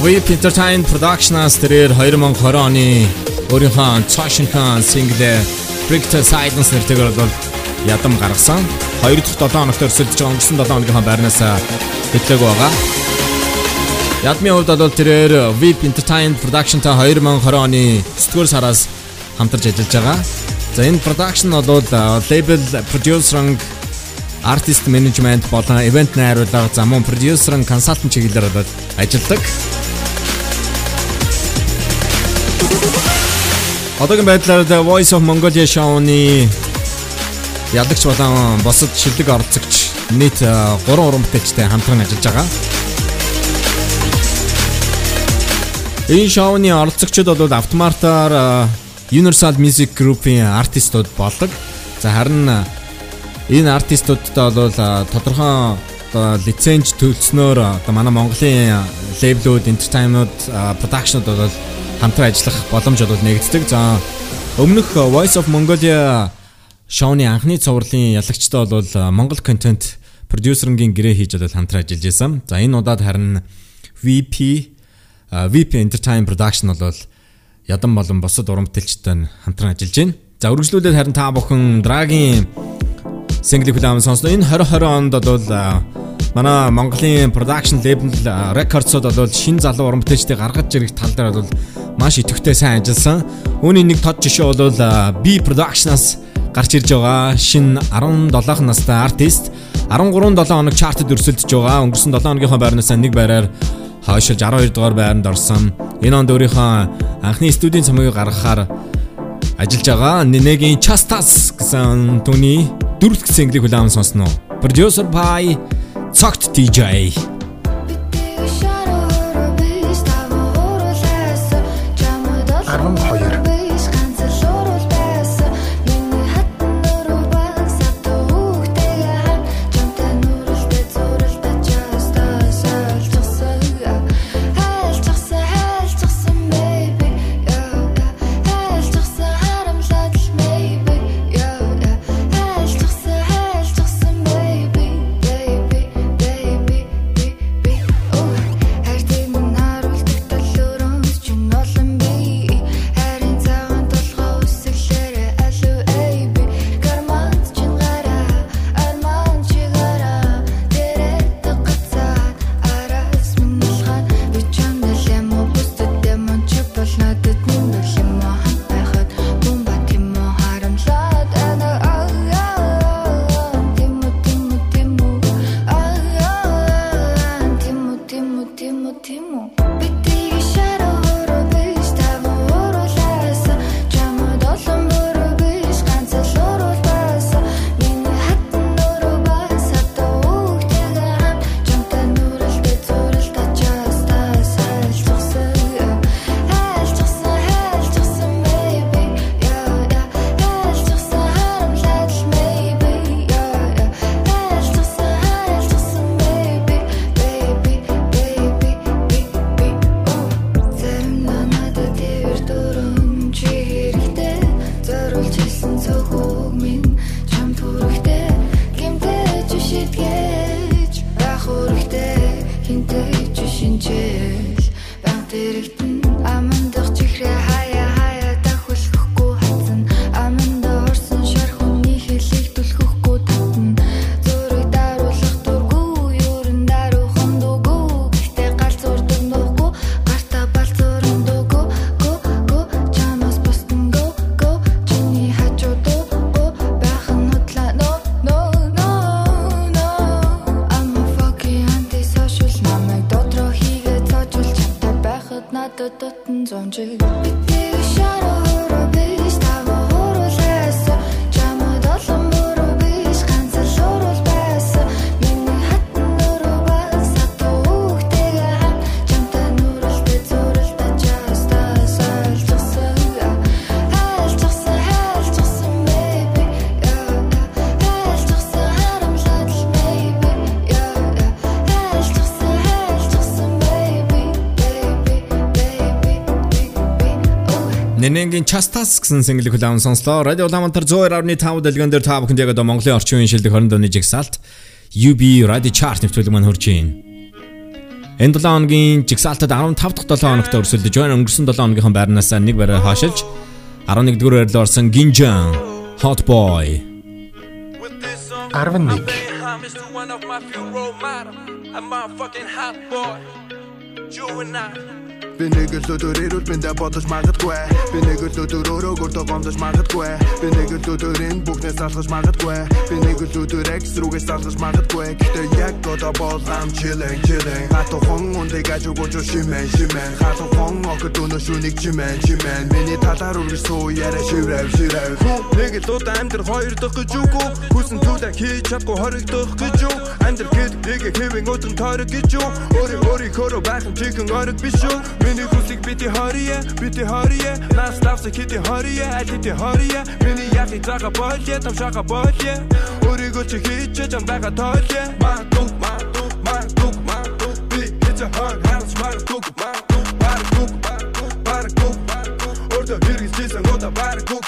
Whip Entertainment Productions тэрээр 2020 оны өөрийнхөө цаашинхан single the Silence нэртэйгээр бол ядам гаргасан. 2 дахь 7 хоногт өрсөлдөж өнгөрсөн 7 хоногийн байрнаас хэтлэг байгаа. Ядмын хувьд бол тэрээр Whip Entertainment Production-тай 2020 оны 9-р сараас хамтарч ажиллаж байгаа. За энэ production бол label producer artist management болон event найруулга за мөн producer consultant чиглэлээр бол ажилладаг. Одоогийн байдлаар The Voice of Mongolia show-ны ялагч болон босод шилдэг оролцогч нийт 3 уран бүтээлчтэй хамтран ажиллаж байгаа. Энэ шоуны оролцогчид бол автомартаар Universal Music Group-ийн артистууд болдог. За харин энэ артистуудтай бол тодорхой лиценз төлснөөр одоо манай Монголын лейблүүд, entertainment production-ууд бол хамтран ажиллах боломж бол нэгддэг. За өмнөх Voice of Mongolia шоуны анхны цувралын ялагчтай бол Монгол контент продюсерингийн гэрээ хийж бол хамтран ажиллаж байсан. За энэ удаад харин VP VP Entertainment Production бол ядан болон босод уран бүтээлчтэй хамтран ажиллаж байна. За үргэлжлүүлээд харин та бүхэн Драгийн single хүлээм сонсно. Энэ 2020 онд бол манай Монголын production label records-ууд бол шин залуу уран бүтээлчдийг гаргаж ирэх тал дээр бол маш идэвхтэй сайн ажилласан. Үүний нэг тод жишээ бол B Production-аас гарч ирж байгаа шинэ 17 настай артист 13 7 хоног чартад өрсөлдөж байгаа. Өнгөрсөн 7 хоногийнхоо байрнаас нэг байраар хойшилж 12 дугаар байранд орсон. Энэ онд өөрийнхөө анхны студийн цомыг гаргахаар ажиллаж байгаа. Нэгийн Chastas гэсэн түүний дөрөвт single-ийг хүлээн сонсноо. Producer by Цогт DJ Нэнэнгийн Chastas гэсэн single хүлээн сонслоо. Радио Улаанбаатар 102.5 дэлгэн дээр та бүхэнд яг одоо Монголын орчин үеийн шилдэг 20 дууны жигсаалт UB Radio Chart нэвтрүүлэг маань хурж байна. Энэ 7 хоногийн жигсаалтад 15 дахь 7 хоногт өрсөлдөж байна. Өнгөрсөн 7 хоногийнхаа байрнаас нэг байраа хаашилж 11 дугаар байрлал орсон Ginjan Hot Boy 11 Би нэг л өдөр ирүүл биндэ бодож магадгүй. Би нэг л өдөр өрөөгөр тогомдож магадгүй. Би нэг л өдөр энэ бүхнээс алхаж магадгүй. Би нэг л өдөр экс рүүгээс алхаж магадгүй. Гэтэ яг одоо бол ам chilling chilling. Хату хон ундыг ажуугож шимэн шимэн. Хату хон огт өнөө шүнийг чимэн чимэн. Миний талаар үргэж суу яриа шиврэв шиврэв. Нэг л удаа амьдр хоёр дахь гэж үгүй. Хүсэн түүдэ хийж чадгүй хоригдох гэж юу Амьдр гэд нэг хэвэн өдрөн тойрог гэж юу Өөрийн өөрийнхөө байх нь чихэн орог биш үү Миний хүсийг бити хорие, бити хорие. Нас давсаг хити хорие, аль хити хорие. Миний яхи зага болие, там шаха болие. Өөрийгөө чи хийж чам байгаа тоолие. Маа дук, маа дук, маа дук, маа дук. Би хийж хаа хаалж маа дук, маа дук, маа дук, маа дук, маа дук. Ордо хэрэгжсэн года баар дук.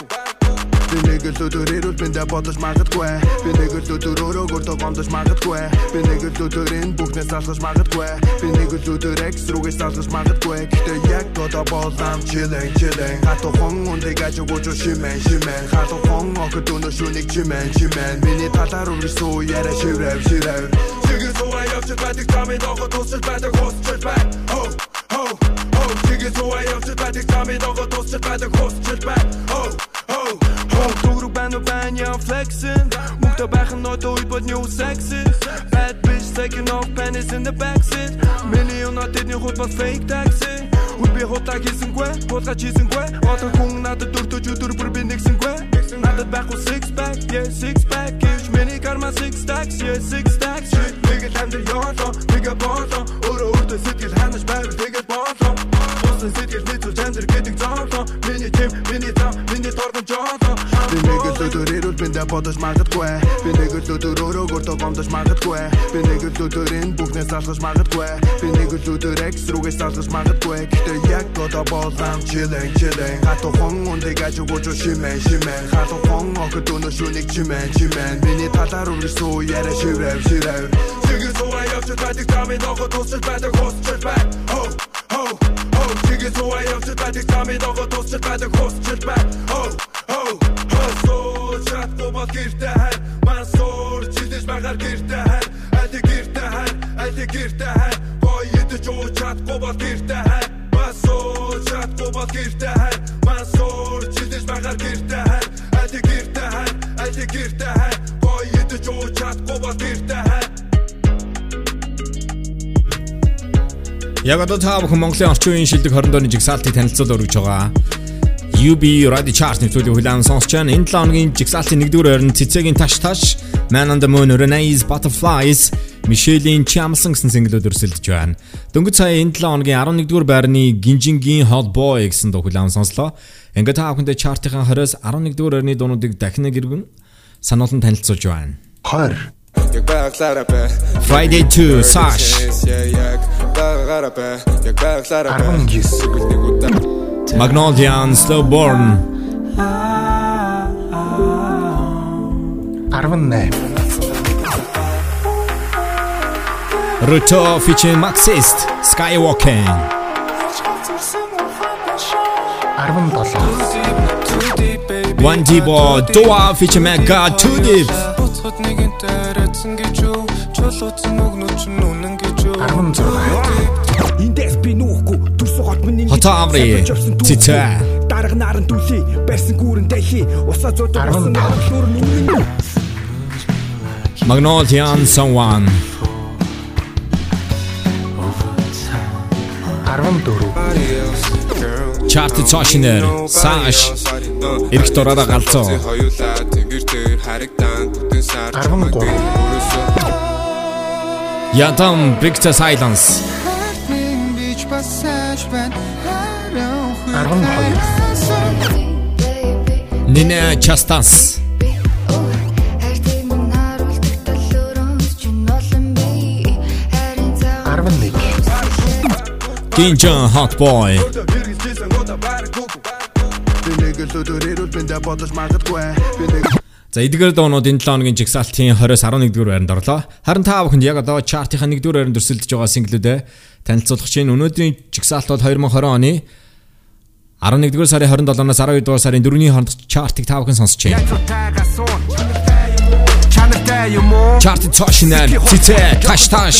Би нэг л өдөр ирүүл биндэ бодож магадгүй. Би нэг л өдөр өрөөгөр тогомдож магадгүй. Би нэг л өдөр энэ бүхнээс алхаж магадгүй. Би нэг л өдөр экс рүүгээс алхаж магадгүй. Гэтэ яг одоо бол ам chilling. Chilling Хату хон ундыг ажигууж шимэн шимэн. Хату хон огт өнөө шүнийг чимэн чимэн. Миний талаар үргэж суу яриа шиврэв шиврэв. Чигээр суугаа явж байдаг тамийн дохот тусч байдаг хусч бай. Ho ho ho. Oh чигээ сууя явж байдаг замын дого тусч байдаг хусч бай. Oh oh oh дөрөв байна байна я flexing мөхтө байх нь одоо үед бод new sexy bad bitch taking off panties in the backseat million in your hood fake taxi Үби хутаа хийсэнгүй, хулгаж хийсэнгүй. Одоо хүн надад дөртөж өдөр бүр би нэгсэнгүй. Надад байхгүй six pack, yeah six pack. Гэж миний карма six stacks, yeah six stacks. Нэг л хамт ёолоо, нэг болоо. Өөрөө өөртөө сэтгэл ханаж байвал тэгээд болоо. Усан сэтгэл нийцүү чандар гэдэг зоолоо. Миний тийм, миний зам, миний торгон жоолоо. Би нэг л өдөр ирүүл биндэ бодож магадгүй. Би нэг л өдөр өөрөөгөө гомдож магадгүй. Би нэг л өдөр энэ бүхнээс алхаж магадгүй. Би нэг л өдөр экс рүүгээс алхаж магадгүй. Гэтэ яг одоо болам chilling chilling. Хатуу хон ундыг ажигууж шимэн шимэн. Хатуу хон огт өнөө шүнийг чимэн чимэн. Миний талаар үргэлжлүү яриа шиврэв шиврэв. Чигээ суугаа явж байдаг тамийн ногоо тусч байдаг хусч бай. Oh oh oh чигээ суугаа явж байдаг тамийн ногоо тусч байдаг хусч бай. Oh oh oh чатко бол гэртэ хай. Мансуур чилж багаар гэртэ хай. Аль гэртэ хай. Аль гэртэ хай. Гоё идэж уу чатко бол гэртэ хай. Мансуур чатко бол гэртэ хай. Мансуур чилж багаар гэртэ хай. Аль гэртэ хай. Аль гэртэ хай. Гоё идэж уу чатко бол гэртэ хай. Яг одоо та бүхэн Монголын орчин үеийн шилдэг 20 дооны жигсаалтыг танилцуул өргөж байгаа. UB Radio Chart нэвтрүүлгийг хүлээн сонсч байна. Энэ 7 хоногийн жигсаалтын 1-р ойрон цэцэгийн таш таш, Man on the Moon, Renee's Butterflies, Michelle-ийн Chamson гэсэн single-үүд өрсөлдөж байна. Дөнгөж сая энэ 7 хоногийн 11-р байрны Гинжингийн Hot Boy гэсэн дуу хүлээн сонслоо. Ингээд та бүхэндээ чартын 20-оос 11-р ойрны дуунуудыг дахин нэг иргэн сануулсан танилцуулж байна. 20 Яг байглаараа бай. Friday 2 Sash. Яг байглаараа бай. Яг байглаараа бай. 19 Нэг удаа. Magnolia and Slowborn 18 Ruto featuring Maxist Skywalking. 17 One Dibo Dua featuring Mega 2 Deep. Буцхад нэгэнтэй арайцсан гэж юу? Чулууцсан өгнөч нь үнэн гэж юу? 16 Эндээс би нүүхгүй. Төрсөн хот миний Хотоо амри цэцэ. дарга наран дүлий барьсан гүүрэн дэлхий. Усаа зодод болсон аргалуур нүрэн Magnolia and Someone. 14 Chart Toshiner Sash Ирэх дураараа галзуу. Хоёулаа тэнгэр дээр харагдан бүтэн сар 13 Ядам Big Silence бич пассаж байна харин 12 Nina Chastas Хайр тийм харуулдаг талуурс чинь олон бий хайрын цаг 11 Ginjan Hot Boy бараг гүг. Би нэг л өдөр ирүүл биндэ бодож магадгүй. Би нэг За эдгээр доонууд энэ 7 хоногийн жигсаалтын 20-с 11-р байранд орлоо. Харин та бүхэнд яг одоо чартынхаа 1-р байранд өрсөлдөж байгаа синглүүдээ танилцуулах чинь өнөөдрийн жигсаалт бол 2020 оны 11-р сарын 27-наас 12-р сарын 4-ний хооронд чартыг та бүхэн сонсч байна. Чарт Toshiner Цэцэ Таш Таш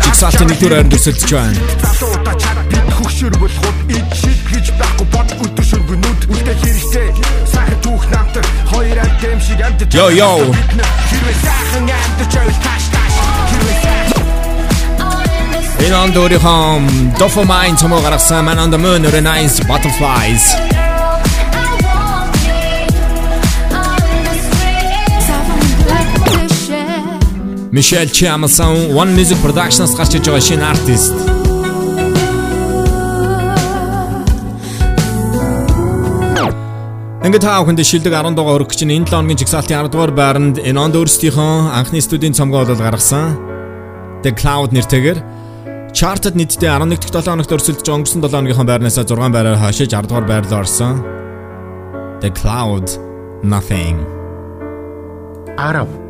жигсаалтын 1-р байранд өрсөлдөж байна. Хөгшөр болох ид шиг гэж байхгүй бод өдөр шөргөнүүд үлдэх хэрэгтэй. Сайхан түүх намтар хоёр амт юм шиг амт Йо. йо хэрвээ сайхан амт чойл таш таш Энэ он дөрөөхөн Dopamine цомоо гаргасан Man on the Moon Renaissance Butterflies. Michelle Chamson One Music Productions гарч иж байгаа шинэ артист. Ингээд та бүхэнд шилдэг 10 дугаар өргөх чинь энэ 7 хоногийн жигсаалтын 10 дугаар байранд онд өөрсдийнхөө анхны студийн цомгоо бол гаргасан. The Cloud нэртэйгээр чартад нийтдээ 11 дахь 7 хоногт өрсөлдөж өнгөрсөн 7 хоногийнхоо байрнаас 6 байраар хашиж 10 дугаар байрлал орсон. The Cloud Nothing 10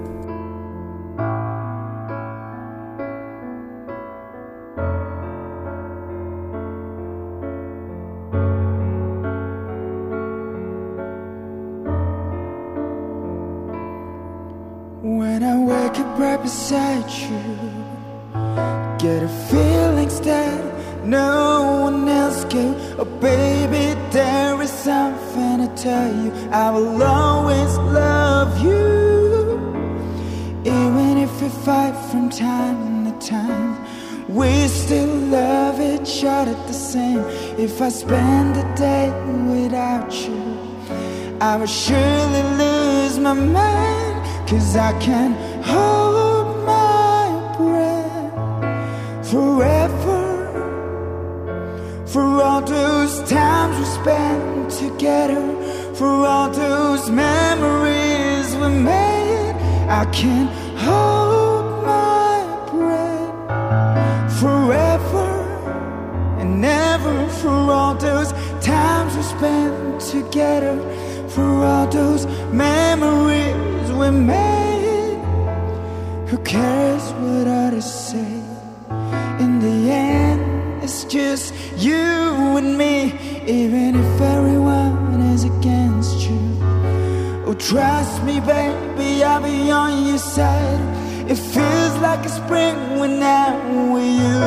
spend a day without you, I will surely lose my mind. Cause I can't hold my breath forever. For all those times we spent together, for all those memories we made, I can trust me, baby, I'll be on your side. It feels like a spring when I'm with you,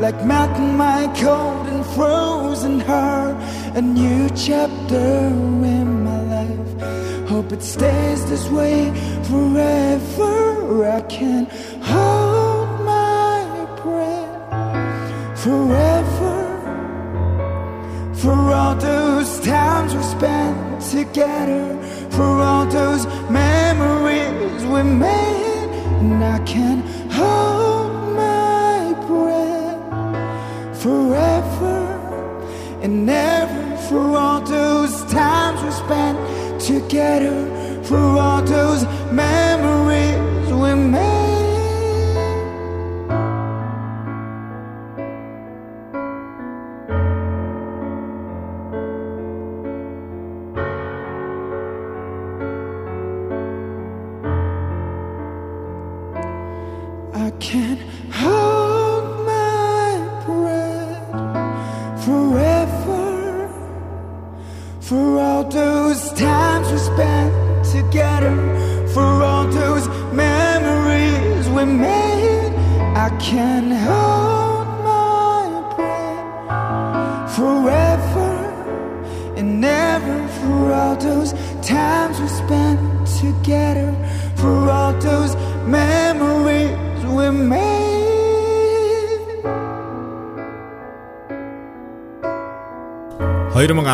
like melting my cold and frozen heart. A new chapter in my life. Hope it stays this way forever. I can hold my breath forever. For all those times we spent together, for all those memories we made, and I can hold my breath forever and ever. For all those times we spent together, for all those memories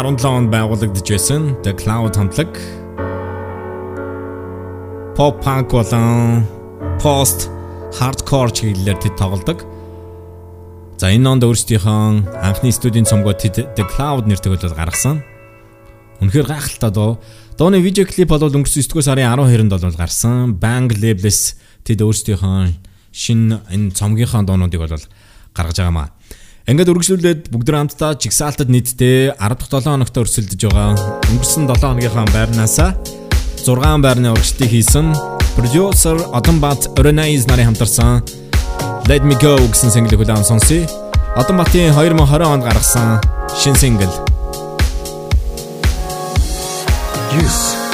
2017 онд байгуулагдж байсан The Cloud хамтлаг pop punk болон post hardcore чиглэлээр тэд тоглодог. За энэ онд өөрсдийнхөө анхны студийн цомгоо тэд The Cloud нэртэйг бол гаргасан. Үнэхээр гайхалтай дуу. Дууны видео клип бол өнгөрсөн 9 дугаар сарын 12-нд бол гарсан. Bang Labels тэд өөрсдийнхөө шинэ энэ цомгийнхаа дуунуудыг бол гаргаж байгаамаа. Ингээд үргэлжлүүлээд бүгд хамтдаа жигсаалтад нийтдээ 10 дахь 7 хоногт өрсөлдөж байгаа. Өнгөрсөн 7 хоногийнхаа байрнаасаа 6 байрны урагшлтыг хийсэн продюсер Одонбат Renais нарын хамтарсан Let Me Go гэсэн single-ийг удаан сонсъё. Одонбатын 2020 онд гаргасан шинэ single. Yes.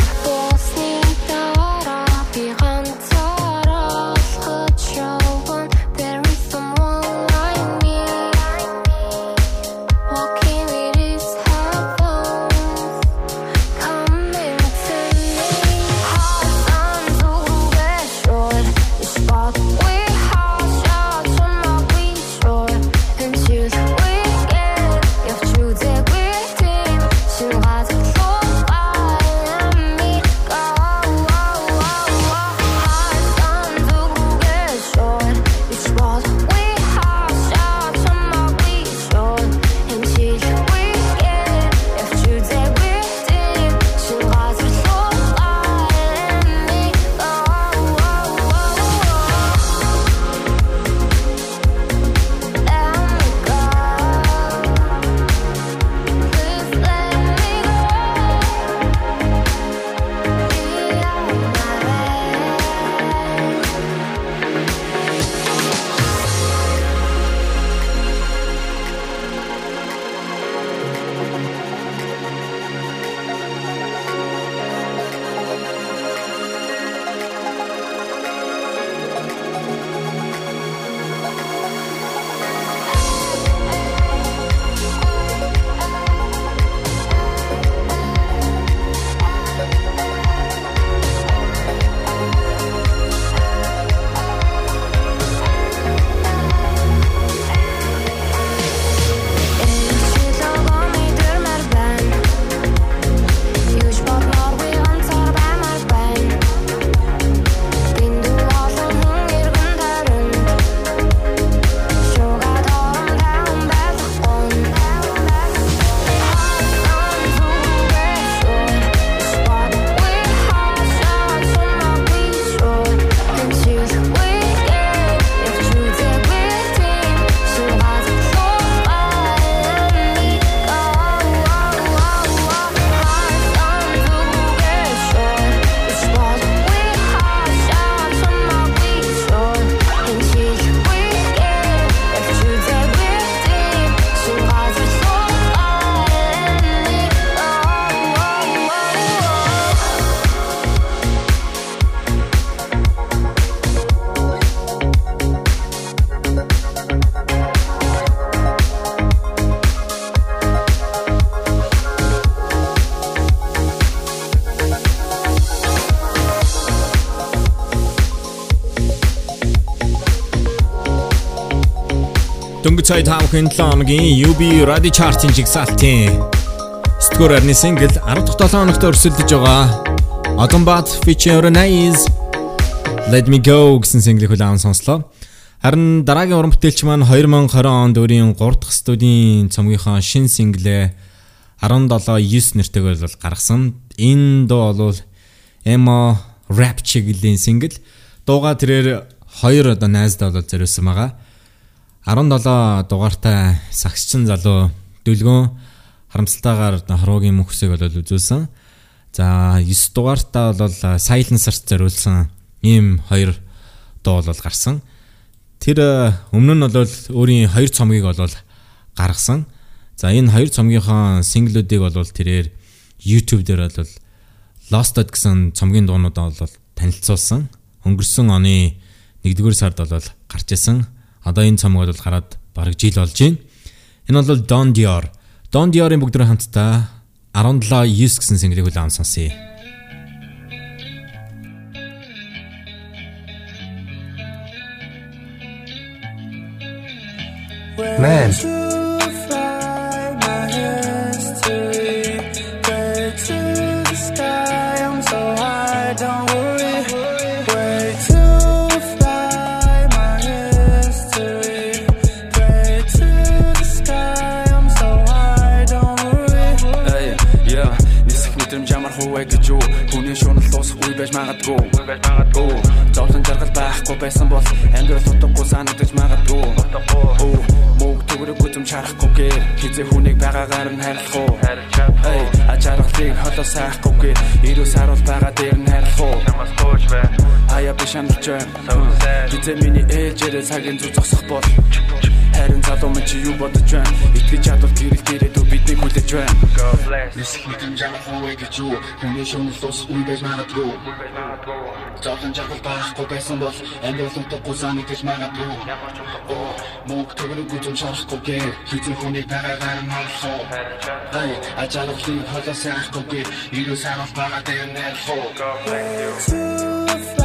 Дөнгөж сая таамхын 7 хоногийн UB Radio Chart-ын жигсаалтын сэтгүүр арны сингл 10 дахь 7 хоногт өрсөлдөж байгаа. Odombat feature Nice Let Me Go гэсэн синглийг хүлээн сонслоо. Харин дараагийн уран бүтээлч маань 2020 онд өөрийн 3 дахь студийн цомгийнхоо шин синглээ 17-9 нэртэйгээр бол гаргасан. Энэ дуу бол Emo Rap чиглэлийн сингл. Дууга тэрээр хоёр одоо найздаа бол зориулсан байгаа. 17 дугаартай сагсчин залуу дүлгөөн харамсалтайгаар хорвогийн мөхсийг бол үзүүлсэн. За 9 дугаартаа бол Silence-т зориулсан ийм хоёр дуу бол гарсан. Тэр өмнө нь бол өөрийн хоёр цомгийг бол гаргасан. За энэ хоёр цомгийнхоо синглүүдийг бол тэрээр YouTube дээр бол Losted гэсэн цомгийн дуунуудаа бол танилцуулсан. Өнгөрсөн оны 1-р сард бол гарч исэн. Одоо энэ цомог бол гараад бараг жил болж байна. Энэ бол Don Dior. Don Dior-ын бүгдрийн хамтдаа 17 9 гэсэн single-ийг хүлээн сонсъё. Man. Байсан бол амьдрал утгагүй санагдаж магадгүй. Утгагүй мөг төгрөггүй юм чарахгүй гээ хизээ хүнийг байгаагаар нь хайрлах уу? Эй ачаархлыг хотоо сайхгүй гээ ирүү саруул байгаа дээр нь хайрлах уу? Хаяа биш амжилт хизээ миний ээжээрээ цагийн зүг зогсох бол Харин залуу минь чи юу бодож байна? Итгэж чадвал гэрэл дээрээ бидний хүлээж байна. Нис хитэн жаа хаваа гэж юу? Хүний шунал тус үе байж магадгүй. Зовлон жагвал байхгүй байсан бол амьдрал утгагүй санагдаж магадгүй. Мөнх төгрөг гүтэн шарахгүй гээ. Хитэн хүний байгаагаар нь олсоо. Хай ажаалхлыг холоос яахгүй гээ. Ирүү сарав байгаа дээр нэлхоо. Залуунаас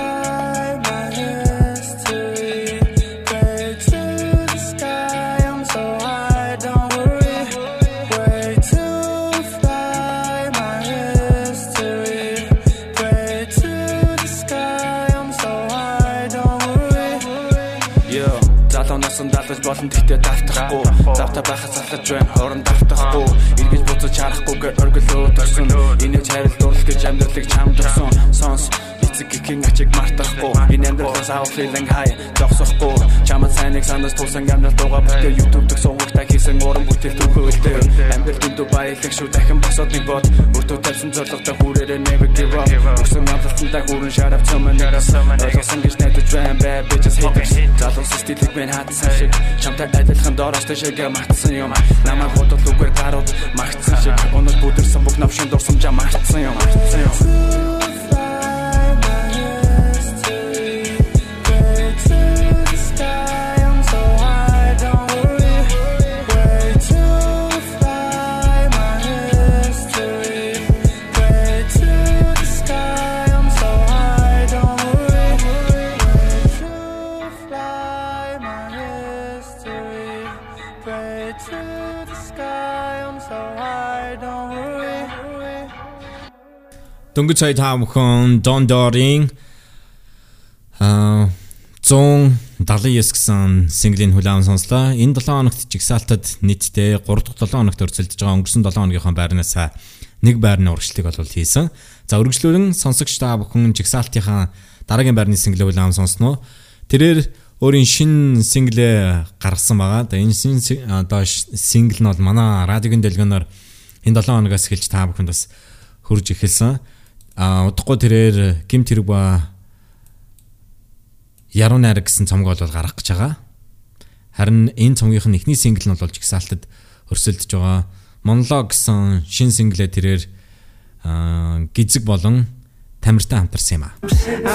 болон тэгтээ давтахгүй. Завта байхад салхаж байна хорон давтахгүй. Иргэж буцаж харахгүйгээр оргилөө төрсөн Инээж хайрал дурлал гэж амьдралыг чамд өгсөн Сонс эцэг гихэн ачиг мартахгүй. Энэ амьдралаас авах feeling high зогсохгүй. Чамд сайныг санаас тусан амьдрал дууга бүтээ. YouTube дэх суугтай хийсэн уран бүтээл төгөөлтэй амьдрал дэндүү баялаг шүү дахин босоод нэг бод. Өртөө тавьсан зорилготой хүрээрээ never give up. Өгсөн амлалтандаа хүрэн шарав цомон ойлгосон гэж найдаж байна бай би just hate залуус стилийг мэн хатсан шиг. Чамтай адилхан доороос тэшээгэ матсан юм. Намайг бодол үгээр гарууд магтсан шиг. Өнөд бүдэрсэн бүх навшин дурсамжаа магтсан юм. Магтсан юм Дөнгөж сая та бүхэн Don Doring аа 179 гэсэн синглийн хүлээн сонслоо. Энэ 7 хоногт жигсаалтад нийтдээ 3 дахь 7 хоногт өрсөлдөж байгаа өнгөрсөн 7 хоногийнхоо байрнаас нэг байрны урагшлыг бол хийсэн. За өргөжлөлөн сонсогч та бүхэн жигсаалтынхаа дараагийн байрны синглээ хүлээн сонсноо. Тэрээр өөрийн шин синглээ гаргасан байгаа. За энэ шин одоо сингл нь бол манай радиогийн дэлгөөнөөр энэ 7 хоногоос эхэлж та бүхэнд бас хурж эхэлсэн. А удахгүй тэрээр гим тэрэг ба Яруу найр гэсэн цомог бол гарах гэж байгаа. Харин энэ цомгийнх нь эхний сингл нь болж гисаалтад өрсөлдөж байгаа. Монолог гэсэн шин синглээ тэрээр гизэг болон тамиртай хамтарсан юм аа.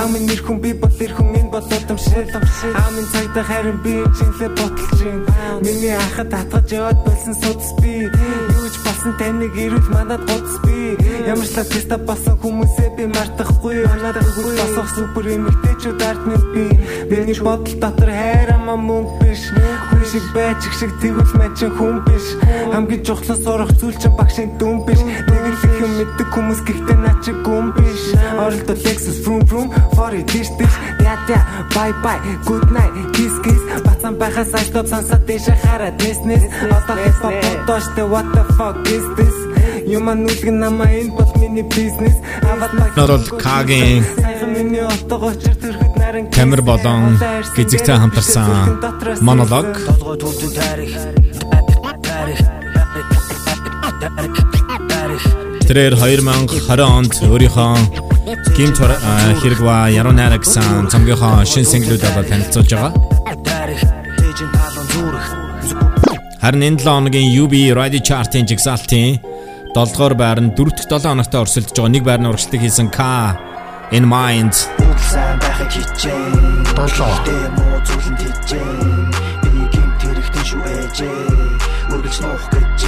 Амын нэр хүн би бол эр хүн энэ бол удамшил. Амын цагдаа харин би чинлээ ботолж байна. Миний ахад татгаж яваад болсон судас би. Юуж басан таныг ирүүл манад гоц би. Ямар ч теста басан хүмүүсээ би мартахгүй. Надад хүс босох супер эмэгтэйчүүд ард минь би. Миний бодол дотор хайр амаа мөнгө биш. Шиг байж их шиг тэгвэл мэн чин хүн биш. Хамгийн чухлын сурах зүйл чинь багшийн дүн биш. Нэг л их юм мэддэг хүмүүс гэхдээ наа чи гүн биш. Оролдол Lexus vroom vroom for it тийш тийш ята bye bye good night kiss kiss. Бацан байхаас айстоп сансаад дэш хараад нэснэс одоо хип хоп бодооштэй what the fuck is this Юман нүлгэн намаа энэ бол миний бизнес аваад Норол Кагийн Камер болон гизэгтэй хамтарсан монолог. Тэрээр 2020 онд өөрийнхөө гимт хэрэгва яруу найра гэсэн цомгийнхоо шин синглүүдээ бол танилцуулж байгаа. Харин энэ 7 хоногийн UB Radio Chart-ын жигсаалтын 7 дугаар байр нь 4 дахь 7 хоногт өрсөлдөж байгаа нэг байрны урагшлыг хийсэн K In Mind. Сайн байхыг хичээн. 7. Тэ муу зүйлэнд хичээн. Би гинт хэрэгтэй шүү ээжээ. Үргэлж нуух гэж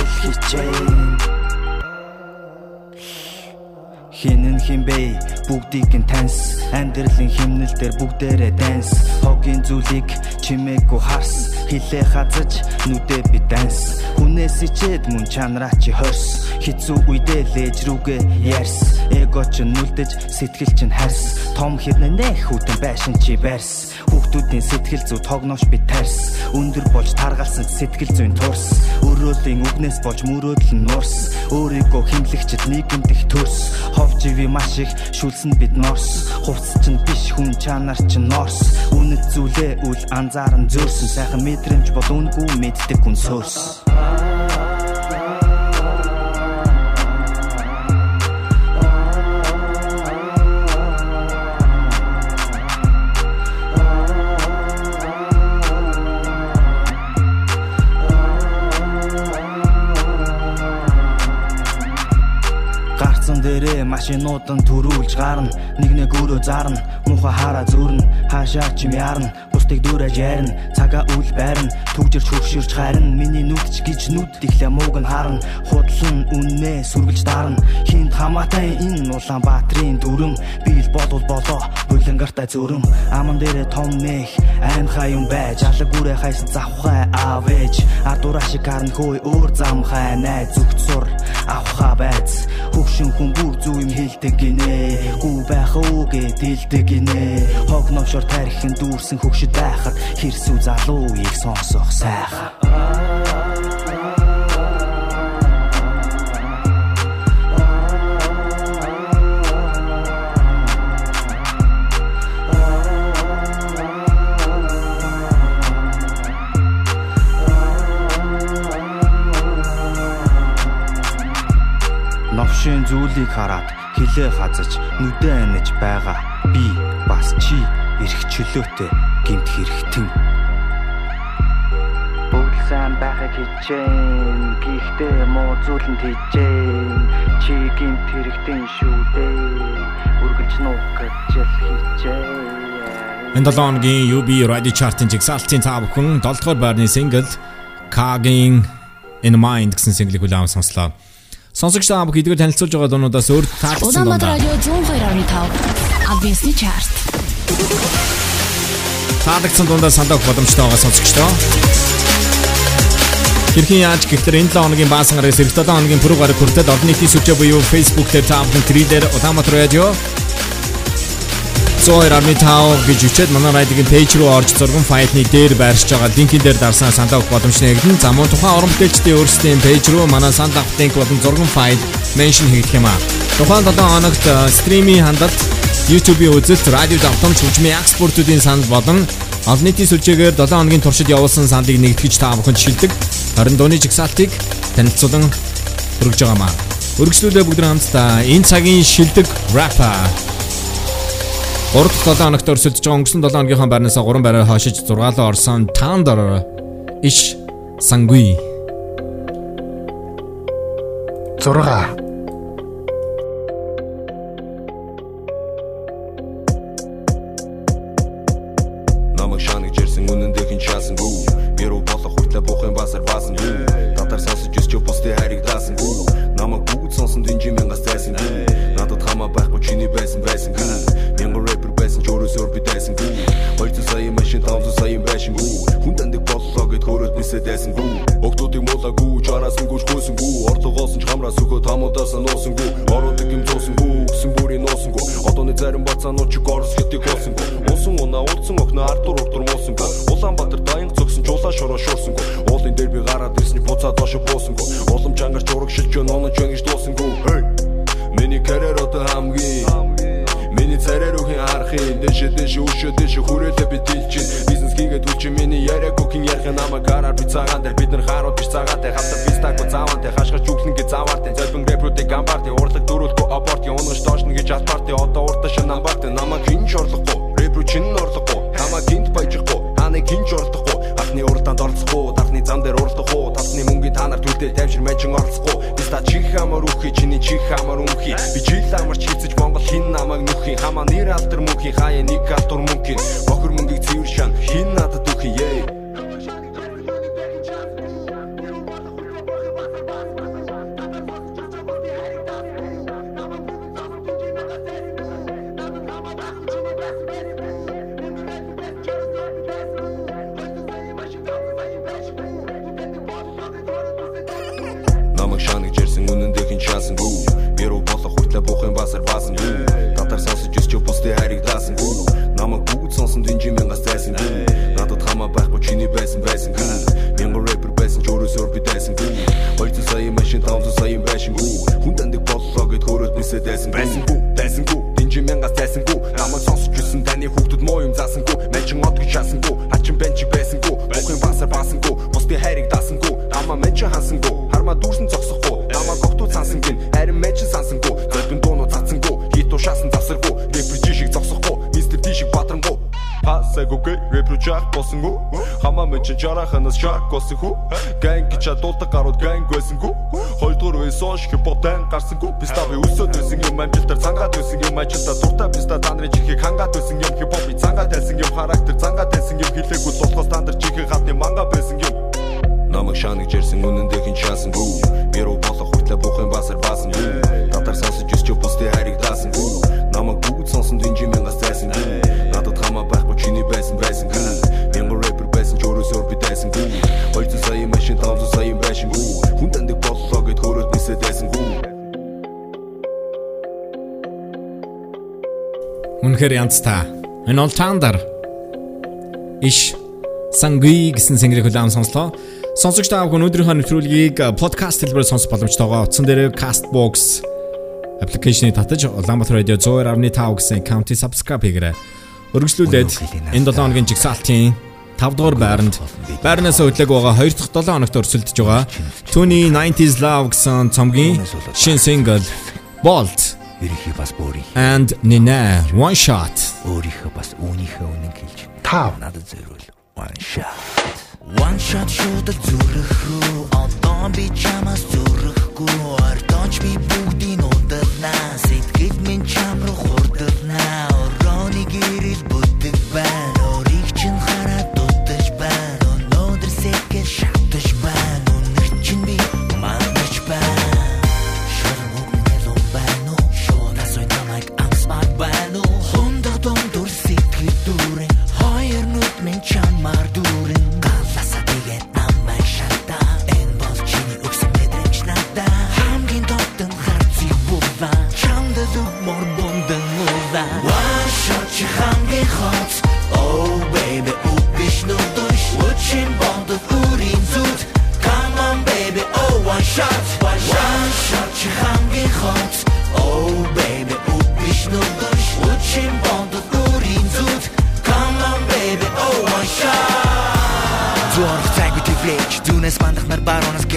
хичээн. Хинэн химбэ бүгдийг нь таньс. Амьдралын химнэл дээр бүгдээрээ данс хогийн зүйлийг чимээгүй харс. Хилээ хазаж нүдэ би данс хүнээс ичээд мөн чанараа чи хорс. Хизүү үедээ лээж рүүгээ ярс эго ч нүлдэж сэтгэл чинь харс. Том хэрнээ нэх хүтэн байшин чи барьс хүүхдүүдийн сэтгэл зүй тогноош би тарс өндөр болж таргалсан сэтгэл зүйн турс. Өрөөлийн үгнээс болж мөрөөдөл нь нурс өөрийгөө химлэгчэд нийгэмд их төрс ховживи маш их шүлсэн бид норс. Хувцс чинь биш хүн чанар чинь норс. Үнэт зүйлээ үл анзааран зөөрсөн сайхан мэдрэмж бол үнгүй мэддэг хүн сөрс дээрээ машинууд нь төрүүлж гарна. Нэг нэг өөрөө зарна. Муха хараа зүрн хаашаа ч юм ярна. Бусдыг дүүрэж ярина цагаа үл байрна. Түгжирч хөвшөрч харин миний нүдч гэж нүд ихлэ мууг нь харна. Худлан үннээ сүргэлж дарна. Хинд хамаатай энэ Улаанбаатарын дүрм. Бийл болов болоо. Булангартай зүрм. Аман дээрээ том нэх аймхай юм байж. Алаг үрэ хайсан завхай аавэж ардураа шиг харна хөөй өөр замхай най зүгт сур. Авха байц хөвшин хүн бүр зүү юм хэлдэг гинэ. Гүү байх уугээ дэлдэг гинэ. Хог новшор тарихын дүүрсэн хөгшөд байхад хэрсүү залууийг сонсох сайхан новшийн зүйлийг хараад хилээ хазаж нүдэ аниж байгаа. Би бас чи эрх чөлөөтэй гинт хэрэгтэн. Бүгд сайн байхыг хичээн гихтээ муу зүйлэнд хичээн чи гинт хэрэгтэн шүү дээ үргэлж нуух гэж хичээн. Энэ 7 хоногийн UB Radio Chart-ын жигсаалтын та бүхэн 7 дугаар байрны single Kagging in Mind гэсэн single-ийг хүлээн сонслоо. Сонсогч та бүхэн эдгээр танилцуулж байгаа дуунуудаас өөр таагдсан дуу. Улаанбаатар радио 102.5 Advanced Chart. Таагдсан дундаа сандаа боломжтой байгаа сонсогчдоо. Хэрхэн яаж гэхээр энэ 7 хоногийн баасан гарагс 7 хоногийн пүрэв гараг хүртэл олон нийтийн сүлжээ буюу Facebook дээр та бүхэн трилер Улаанбаатар радио Зоёр арны тав гэж үчээд манай радиогийн пэйж руу орж зурган файлны дээр байршиж байгаа линкийн дээр дарсан сандаа авах боломжтой нэгэн. За мөн тухайн орон бүтээлчдийн өөрсдийн пэйж руу манай сандаа авах линк болон зурган файл меншн хийгдэх юм аа. Тухайн 7 хоногт стримийн хандалт YouTube-ийн үзэлт, радио давтамж, хөгжмийн экспортуудын санал болон олон нийтийн сүлжээгээр 7 хоногийн туршид явуулсан сандыг нэгтгэж та бүхэнд шилдэг. Харин дууны жигсаалтыг танилцуулан хүргэж байгаамаа. Өргөжлүүлээ бүгд хамтдаа энэ цагийн шилдэг rapper 3 дахь 7 хоногт өрсөлдөж байгаа өнгөрсөн 7 хоногийнхаа байрнаас 3 байраа хашиж 6 лоо орсон Thunder иш сангуи 6 байн гарсангүй писта би өсөөд байсан юм амжилтар цангаад байсан юм ажилда дуртай писта та нарын чихийг хангаад байсан юм хип хоп цангаад байсан юм характер цангаад байсан юм хилээгүй болохоос та нар чихийг гадны манга байсан юм. Намайг шаныг жирсэн үнэн дэхин шансан бүү мэрүү болох хүртлэ бухын басар баасан бүү татар сонсож өсч бусдын хайрыг даасан бүү намайг бүгд сонсон дэнжимэн үнэхээр янзтай. Энэ бол чандар. Иш сангүй гэсэн сэнгэрийг хүлээм сонслоо. Сонсогч та бүхэн өнөөдрийнхөө нэвтрүүлгийг э, подкаст хэлбэрээр сонсох боломжтойгоо. Утсан дээр Castbox аппликейшнийг татаж Улаанбаатар радио 102.5 гэсэн county subscribe хийгээрэй. Өргөжлүүлээд энэ 7 хоногийн жигсаалтын 5 дугаар байранд байрнаас хөдлөг байгаа 2 дахь 7 хоногт өрсөлдөж байгаа. Түүний 90s Love гэсэн цомгийн шин single Bolt And Nina, one shot. Тав. One shot. One shot шууд зүрхүү одоо би чамаас зүрхгүй ортооч би бүгдийн удирнаа сэтгэл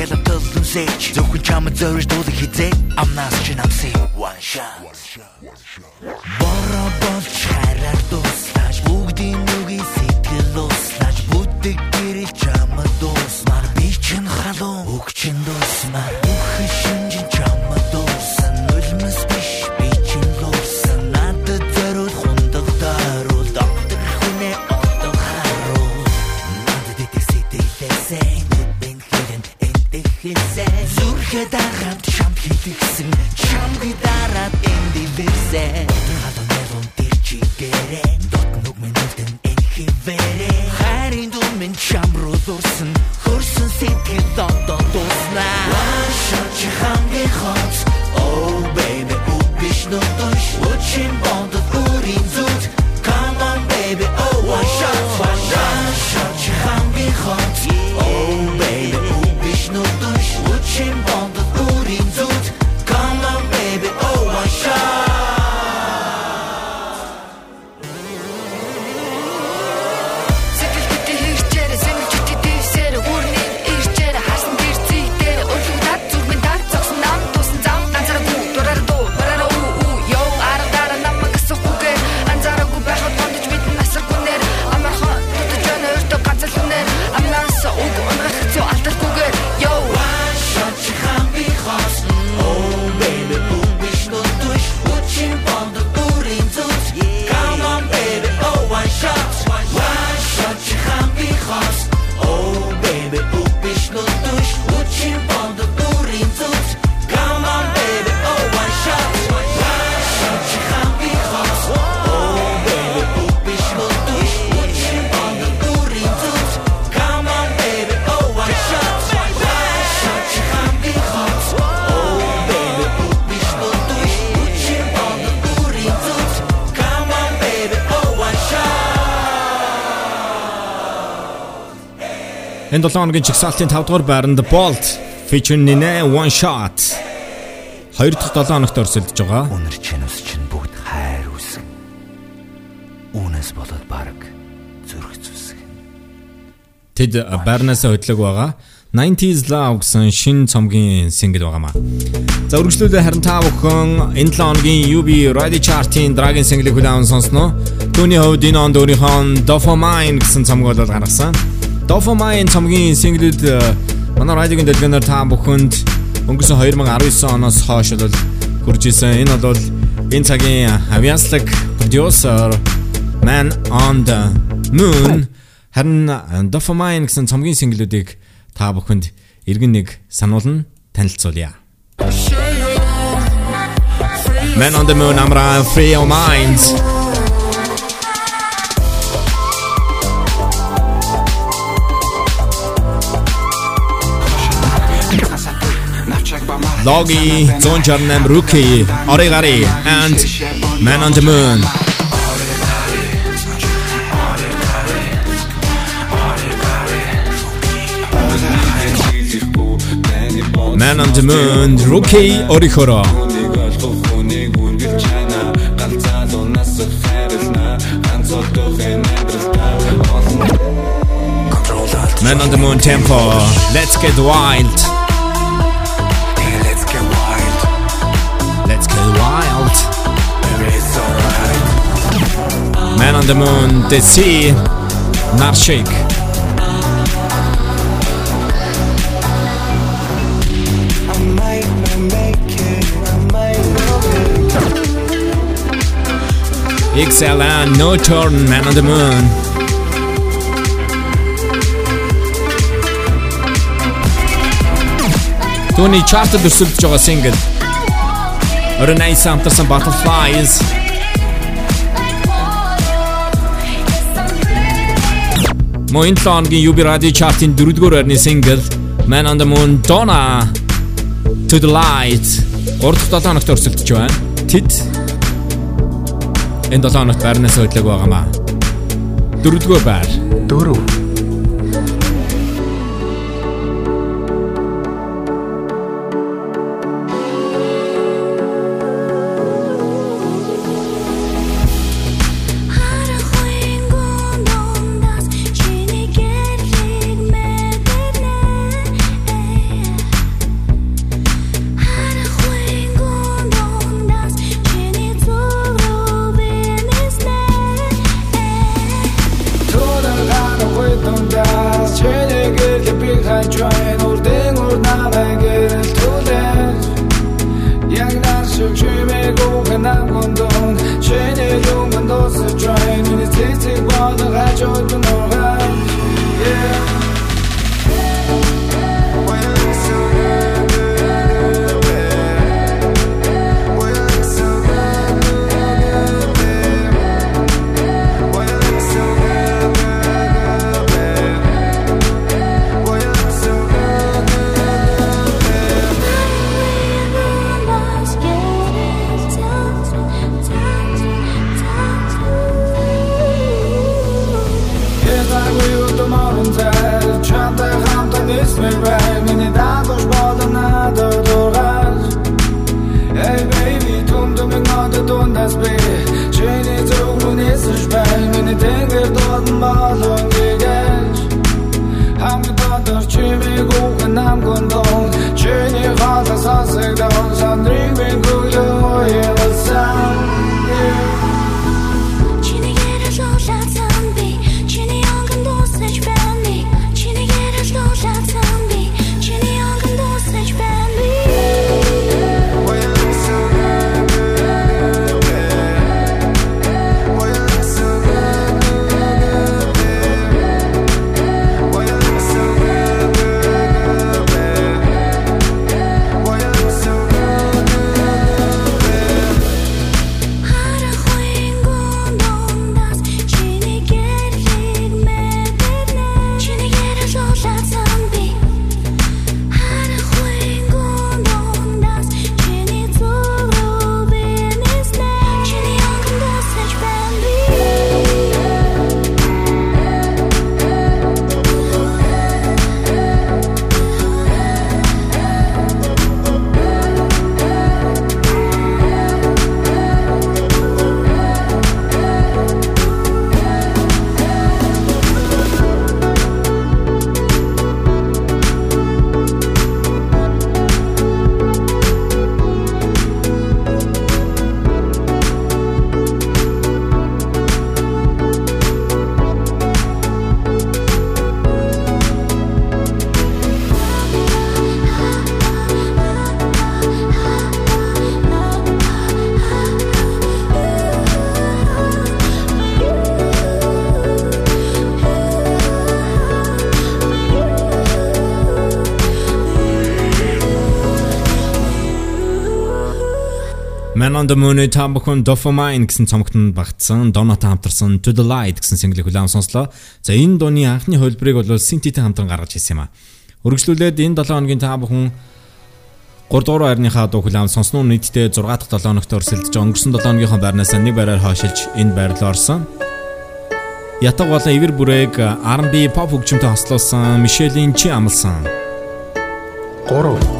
алга толсон зэч зөвхөн чамд зорж дуулах хизээ. Амнаас чи намсээ one shot. se. Non devo to che 2017 оны чигсалтын 5 дугаар байранд Bolt featuring Nene One Shot 2 дахь 7 оногт өрсөлдөж байгаа. Үнэр чинь ус чинь бүгд хайр үсэн. Үүнээс болоод баг зүрх зүсэг. Тэд байрнаас хөдлөг байгаа. 90s Love гэсэн шин цомгийн сингл байгаамаа. За үргэлжлүүлээ харин та бүхэн энэ 7 оногийн UB Radio Chart-ийн Dragon single-ийг хүлээн сонсноо. Төвний хувьд энэ онд өөрийнхөө Dopamine гэсэн цомгоо бол гаргасан. Dopamine цомгийн синглүүд э, манай радиогийн дэлгэнээр та бүхэнд өнгөрсөн 2019 оноос хойш бол хурж исэн. Энэ бол энэ цагийн авиаслаг продюсер Man on the Moon харин э, Dopamine гэсэн цомгийн синглүүдийг та бүхэнд иргэн нэг сануулна танилцуулъя. Man on the Moon амра Free Your Mind Logi, Zone Jarnam Rookie, Origari and Man on the Moon. Man on the Moon, Rookie Orihoro. Man on the Moon tempo. Let's get wild. Man on the Moon, The Sea, Narshik. I might not make it, I might not make it. XLN, No Turn, Man on the Moon. Түүний чартад өрсөлдөж байгаа сингл. Орон Айс хамтарсан Butterflies. Мөн 7 хоногийн UB Radio Chart-ын 4-р байрны сингл Man on the Moon Donna To the Light 3 дахь 7 хоногт өрсөлдөж байна. Тэд энэ 7 хоногт байрнаас хөдлөг байгаамаа. 4-р байр. 4. Man on the Moon та бүхэн Dopamine гэсэн цомогтод багтсан Donaтай хамтарсан To the Light гэсэн single хүлээн сонслоо. За энэ дууны анхны хөлбрийг бол Synthтэй хамтран гаргаж ирсэн юм а. Үргэлжлүүлээд энэ 7 хоногийн та бүхэн 3 дугаар байрныхаа дуу хүлээн сонсноо нийтдээ 6 дахь 7 хоногт өрсөлдөж өнгөрсөн 7 хоногийнхоо байрнаас нэг байраар хойшилж энэ байр руу орсон. Ятаг болон эвэр бүрээг R&B pop хөгжимтэй хослуулсан Мишелийн чи амлсан. 3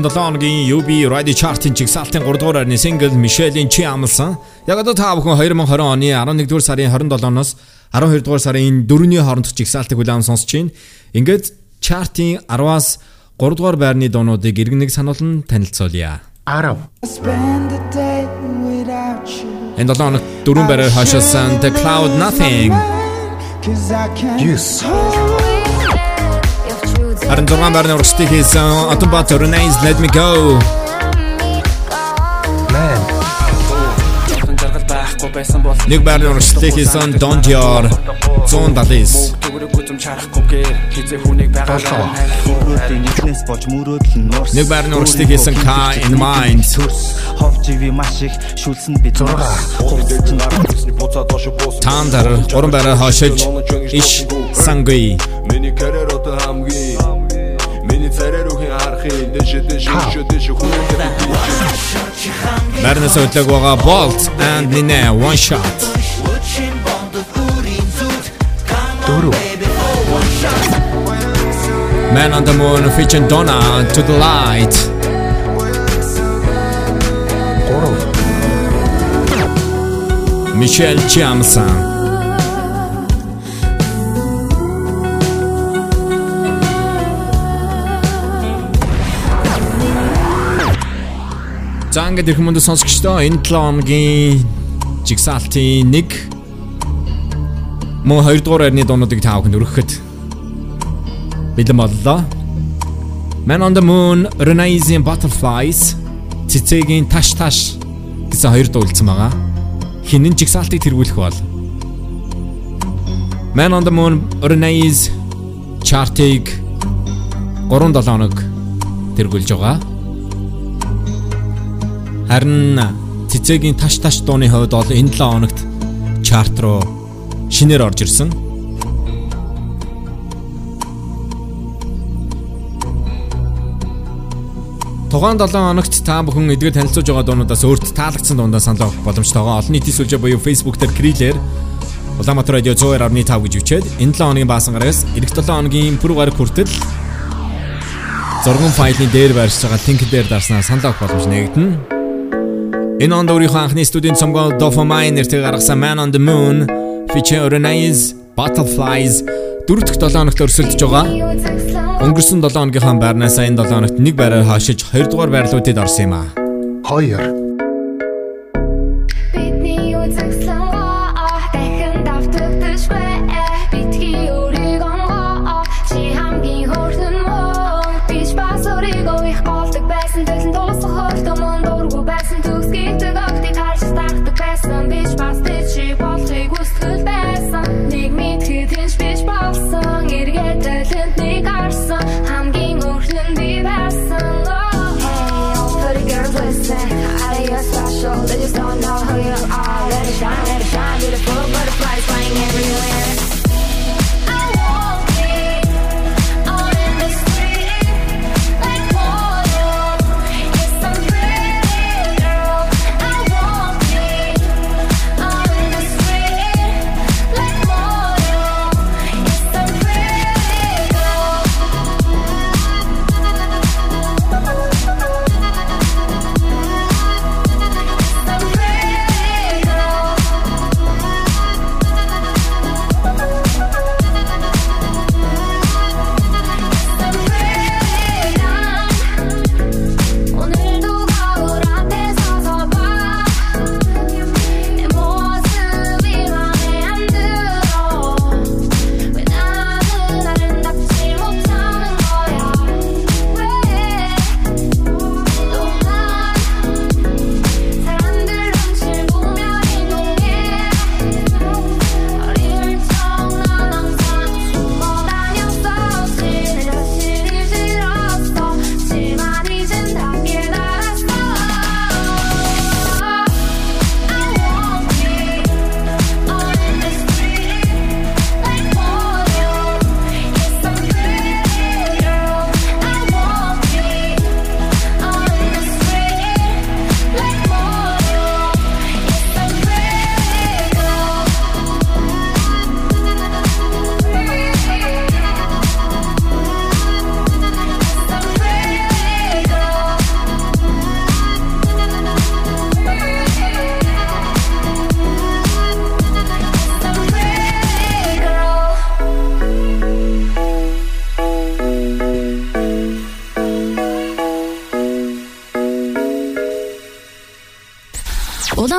Энэ 7 хоногийн UB Radio Chart-ын жигсаалтын 3 дугаар байрны single Michelle-ийн Чи амлсан. Яг одоо та бүхэн 2020 оны 11-р сарын 27-оноос 12-р сарын 4-ний хоорондох жигсаалтыг хүлээн сонсож байна. Ингээд chart-ийн 10-аас 3 дугаар байрны дуунуудыг иргэнэг сануулн танилцуулъя. 10 Spend the day without you. Энэ 7 хоног дөрвөн байраар хашаасан The Cloud Nothing. Yes. Харин 6 байрны урагшдыг хийсэн Autumn Renaissance Let Me Go. Man. жаргал байхгүй байсан бол Нэг байрны урагшдыг хийсэн Don Dior 179. төгрөггүй юм чарахгүйгээр хизээ хүнийг байгалаа нэгнээс болж мөрөөдөл нь нуурс. Нэг байрны урагшдыг хийсэн Ka in Mind. Ховживи маш их шүлсэн бид нуурс. Тандар 3 байраар хашиж Иш Сангui. Миний карьер одоо хамгийн Mernes Otlagora Bolt and Nine One Shot. Doro. Man on the Moon featuring Donna to the light. Michelle Jamson. За ингээд ирэх мөндө сонсогчдоо энэ 7 хоногийн жигсаалтын нэг мөн 2 дугаар байрны дуунуудыг та бүхэнд өргөхөд бэлэн боллоо. Man on the Moon, Renaissance Butterflies, цэцэгийн таш таш гэсэн хоёр дуу үлдсэн байгаа. Хинэн жигсаалтыг тэргүүлэх бол Man on the Moon, Renaissance chart-ыг 3-7 хоног тэргүүлж байгаа. Харин цэцэгийн таш таш дууны хувьд бол энэ 7 хоногт чарт руу шинээр орж ирсэн. Тугаан 7 хоногт та бүхэн эдгээр танилцуулж байгаа дуунуудаас өөрт таалагдсан дундаа санал авах боломжтойгоо олон нийтийн сүлжээ буюу Facebook дээр Крилэр Улаанбаатар радио 102.5 гэж үчээд энэ 7 хоногийн баасан гарагаас эх 7 хоногийн пүр гараг хүртэл зурган файлын дээр байршиж байгаа линк дээр дарснаа санал авах боломж нэгдэнэ. Энэ онд өөрийнхөө анхны студийн цомгоо Dopamine нэртэй гаргасан Man on the Moon feature Renaissance Butterflies дөрөв дэх 7 хоногт өрсөлдөж байгаа. Өнгөрсөн 7 хоногийнхаа байрнаас энэ 7 хоногт нэг байраар хашиж 2 дугаар байрлуудад орсон юм а. 2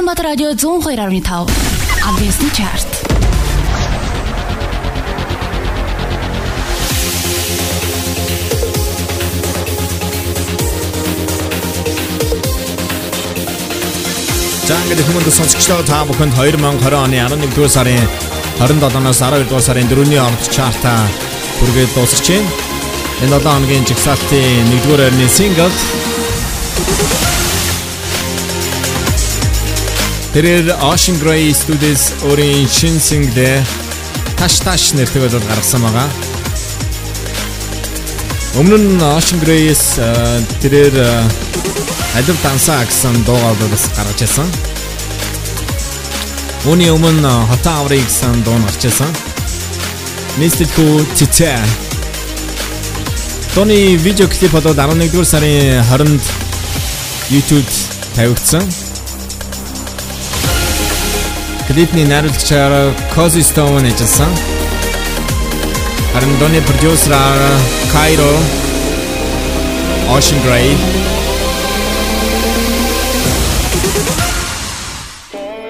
Улаанбаатар радио 102.5 Адвентистийн чарт. За ингээд хүмүүст сонсогчдоо та бүхэнд 2020 оны 11-р сарын 27-наас 12-р сарын 4-ний орд чарта хүргээд дуусгаж байна. Энэ 7 хоногийн жигсаалтын 1-р байрны сингл Тэрээр Ocean Grey Studios өөрийн шин single Таш таш нэртэйгээр гаргасан байгаа. Өмнө нь Ocean Grey-с тэрээр Алив дансаа гэсэн дуугаар бас гаргаж ирсэн. Үүний өмнө Хотон аврыг гэсэн дуу гарч ирсэн. Нийслэлгүй цэцэ. Тони видео клип болоод 11-р сарын 20-нд YouTube тавигдсан. Клипний найруулагчаар Cozy Stone ажилласан. Харин Дони продюсер Кайро Ocean Grey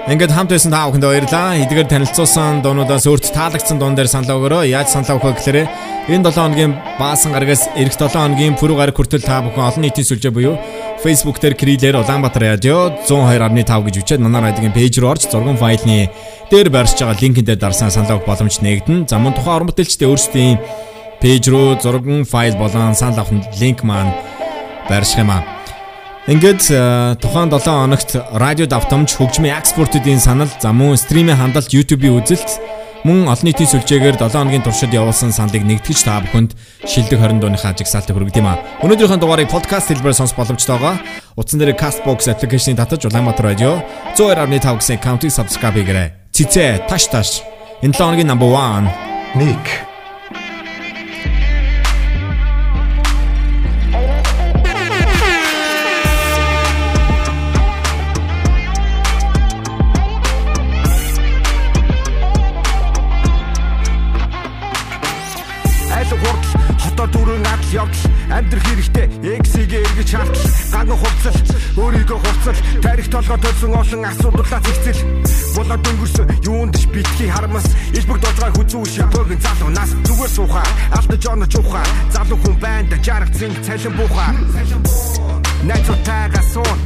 Ингээд хамт байсан та бүхэнд баярлалаа. Эдгээр танилцуулсан дуунуудаас өөрт таалагдсан дуун дээр санал өгөөрэй. Яаж санал өгөх гэхээр энэ 7 хоногийн баасан гарагаас эх 7 хоногийн пүрэв гараг хүртэл та бүхэн олон нийтийн сүлжээ буюу Facebook дээр Крилэр Улаанбаатар радио 102.5 гэж үчээд манай радиогийн пэйж руу орж зурган файлны дээр барьж байгаа линкэн дээр дарсан санал өгөх боломж нэгдэн. За мөн тухайн орон бүтээлчдийн өөрсдийн пэйж руу зурган файл болон санал авах линк маань байрших юм аа. Ингээд э, тухайн 7 хоногт радио давтамж хөгжмийн экспортуудын санал за мөн стримийн хандлт YouTube-ийн үзэлт мөн олон нийтийн сүлжээгээр 7 хоногийн туршид явуулсан саналыг нэгтгэж та бүхэнд шилдэг 20 дууныхаа жигсаалтыг хүргэдэг юм а. Өнөөдрийнхөө дугаарыг подкаст хэлбэрээр сонсох боломжтой байгаа. Утсан дээр Castbox аппликейшнийг татаж Улаанбаатар радио 102.5 гэсэн аккаунтыг subscribe хийгээрэй. Цэцэ таш таш. Энэ 7 хоногийн number 1 Ник амьдрах хэрэгтэй. X-ийг эргэж хартал. Ганган хувцал өөрийгөө хувцал тарих толгой төлсөн олон асуудлаа зэгцэл. Болоод өнгөрсөн. Юунд ч битгий хармас. Иш бүх дозгой хүзүү шипөг залуу нас. Зүгээр суухаа алдаж онож ухаа залуу хүн байна жаргах зинг цалин буухаа найзуудтайгаа суун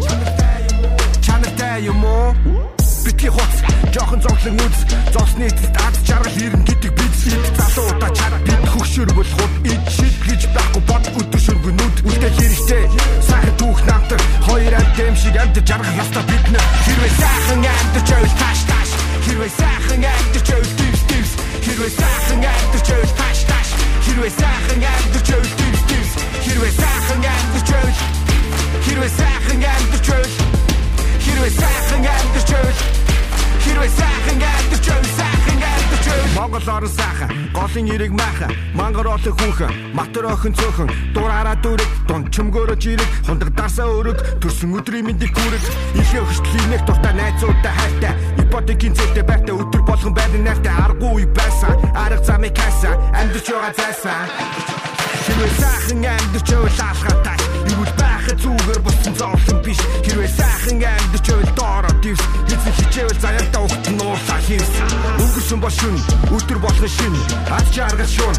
чанартай юм уу битгий хуц. Жоохон зовлон үз. Зовсны эцэст ад жаргал ирэн гэдэг бид залуудаа чарга бид хөгшөр болоход ид шид гэж байхгүй бод өдөр шөргөнүүд үлдээ хэрэгтэй сайхан түүх намтар. Хоёр амт юм шиг амт жаргах яста бид нэ хэрвээ сайхан амт чөөл таш таш хэрвээ сайхан амт чөөл дивс дивс хэрвээ сайхан амт чөөл таш таш хэрвээ сайхан амт чөөл дивс дивс хэрвээ сайхан амт чөөл хэрвээ сайхан амт чөөл хэрвээ сайхан амт чөөл хэрвээ сайхан амт чөөл сайхан амт чөөл Монгол орон сайхан голын ирэг майхан мангар олон хүүхэн матер охин цөөхөн дураараа дүрэг дунд чөмгөөрөж ирэг хундаг дарсаа өрөг төрсөн өдрийн мэндийг хүрэг. Ихээ хөшлийн нэг дуртай найзуудтай хайртай. Ипотекийн зээлтэй байртай өдөр болгон байрны найртай. Аргагүй байсан арга замыг хайсан амьдч байгаа зайсан. Хэрвээ сайхан амьдч ойлаалгаа тааш Юу байхад зүгээр болсон зовлон биш. Хэрвээ сайхан амьдч ойл доороо дивс Эзэн хичээвэл заяатаа ухт нь уусаа хийс Өнгөрсөн бол шүн өдөр болгон шин. Аз чаргал шуун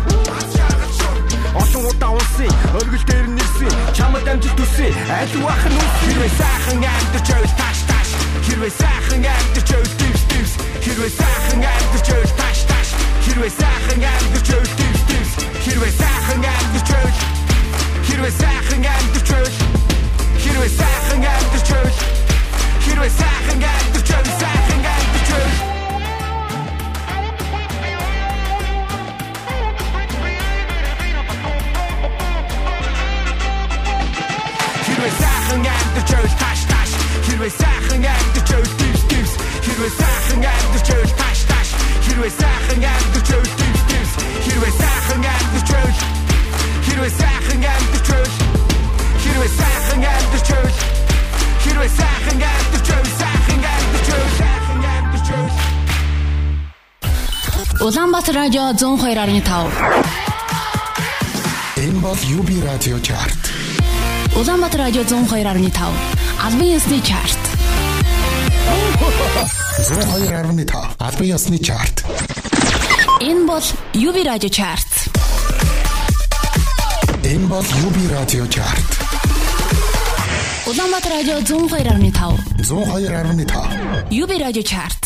Олон удаа унсан өргөл дээр нэрсэн чамд амжилт төсөө аль вах нь үс хэрвээ сайхан амьдч ойл тааш тааш. Хэрвээ сайхан амьдч ойл дивс дивс Хэрвээ сайхан амьдч ойл тааш тааш. Хэрвээ сайхан амьдч ойл дивс дивс Хэрвээ сайхан амьдч ойл Хэрвээ сайхан амьдч ойл Хэрвээ сайхан амьдч ойл Хэрвээ сайхан амьдч ойл сайхан амьдч ойл Хэрвээ сайхан амьдч ойл тааш тааш Хэрвээ сайхан амьдч ойл дивс дивс Хэрвээ сайхан амьдч ойл тааш тааш Хэрвээ сайхан амьдч ойл дивс дивс Хэрвээ сайхан амьдч ойл Хэрвээ сайхан амьдч ойл Хэрвээ сайхан амьдч ойл Хэрвээ сайхан амьдч ойл сайхан амьдч ойл сайхан амьдч ойл Улаанбаатар радио 102.5 Энэ бол UB радио чарт. Улаанбаатар радио 102.5 албан ёсны чарт. 102.5 албан ёсны чарт. Энэ бол UB Radio Chart. Энэ бол UB Radio Chart. Улаанбаатар радио 102.5. 102.5. UB Radio Chart.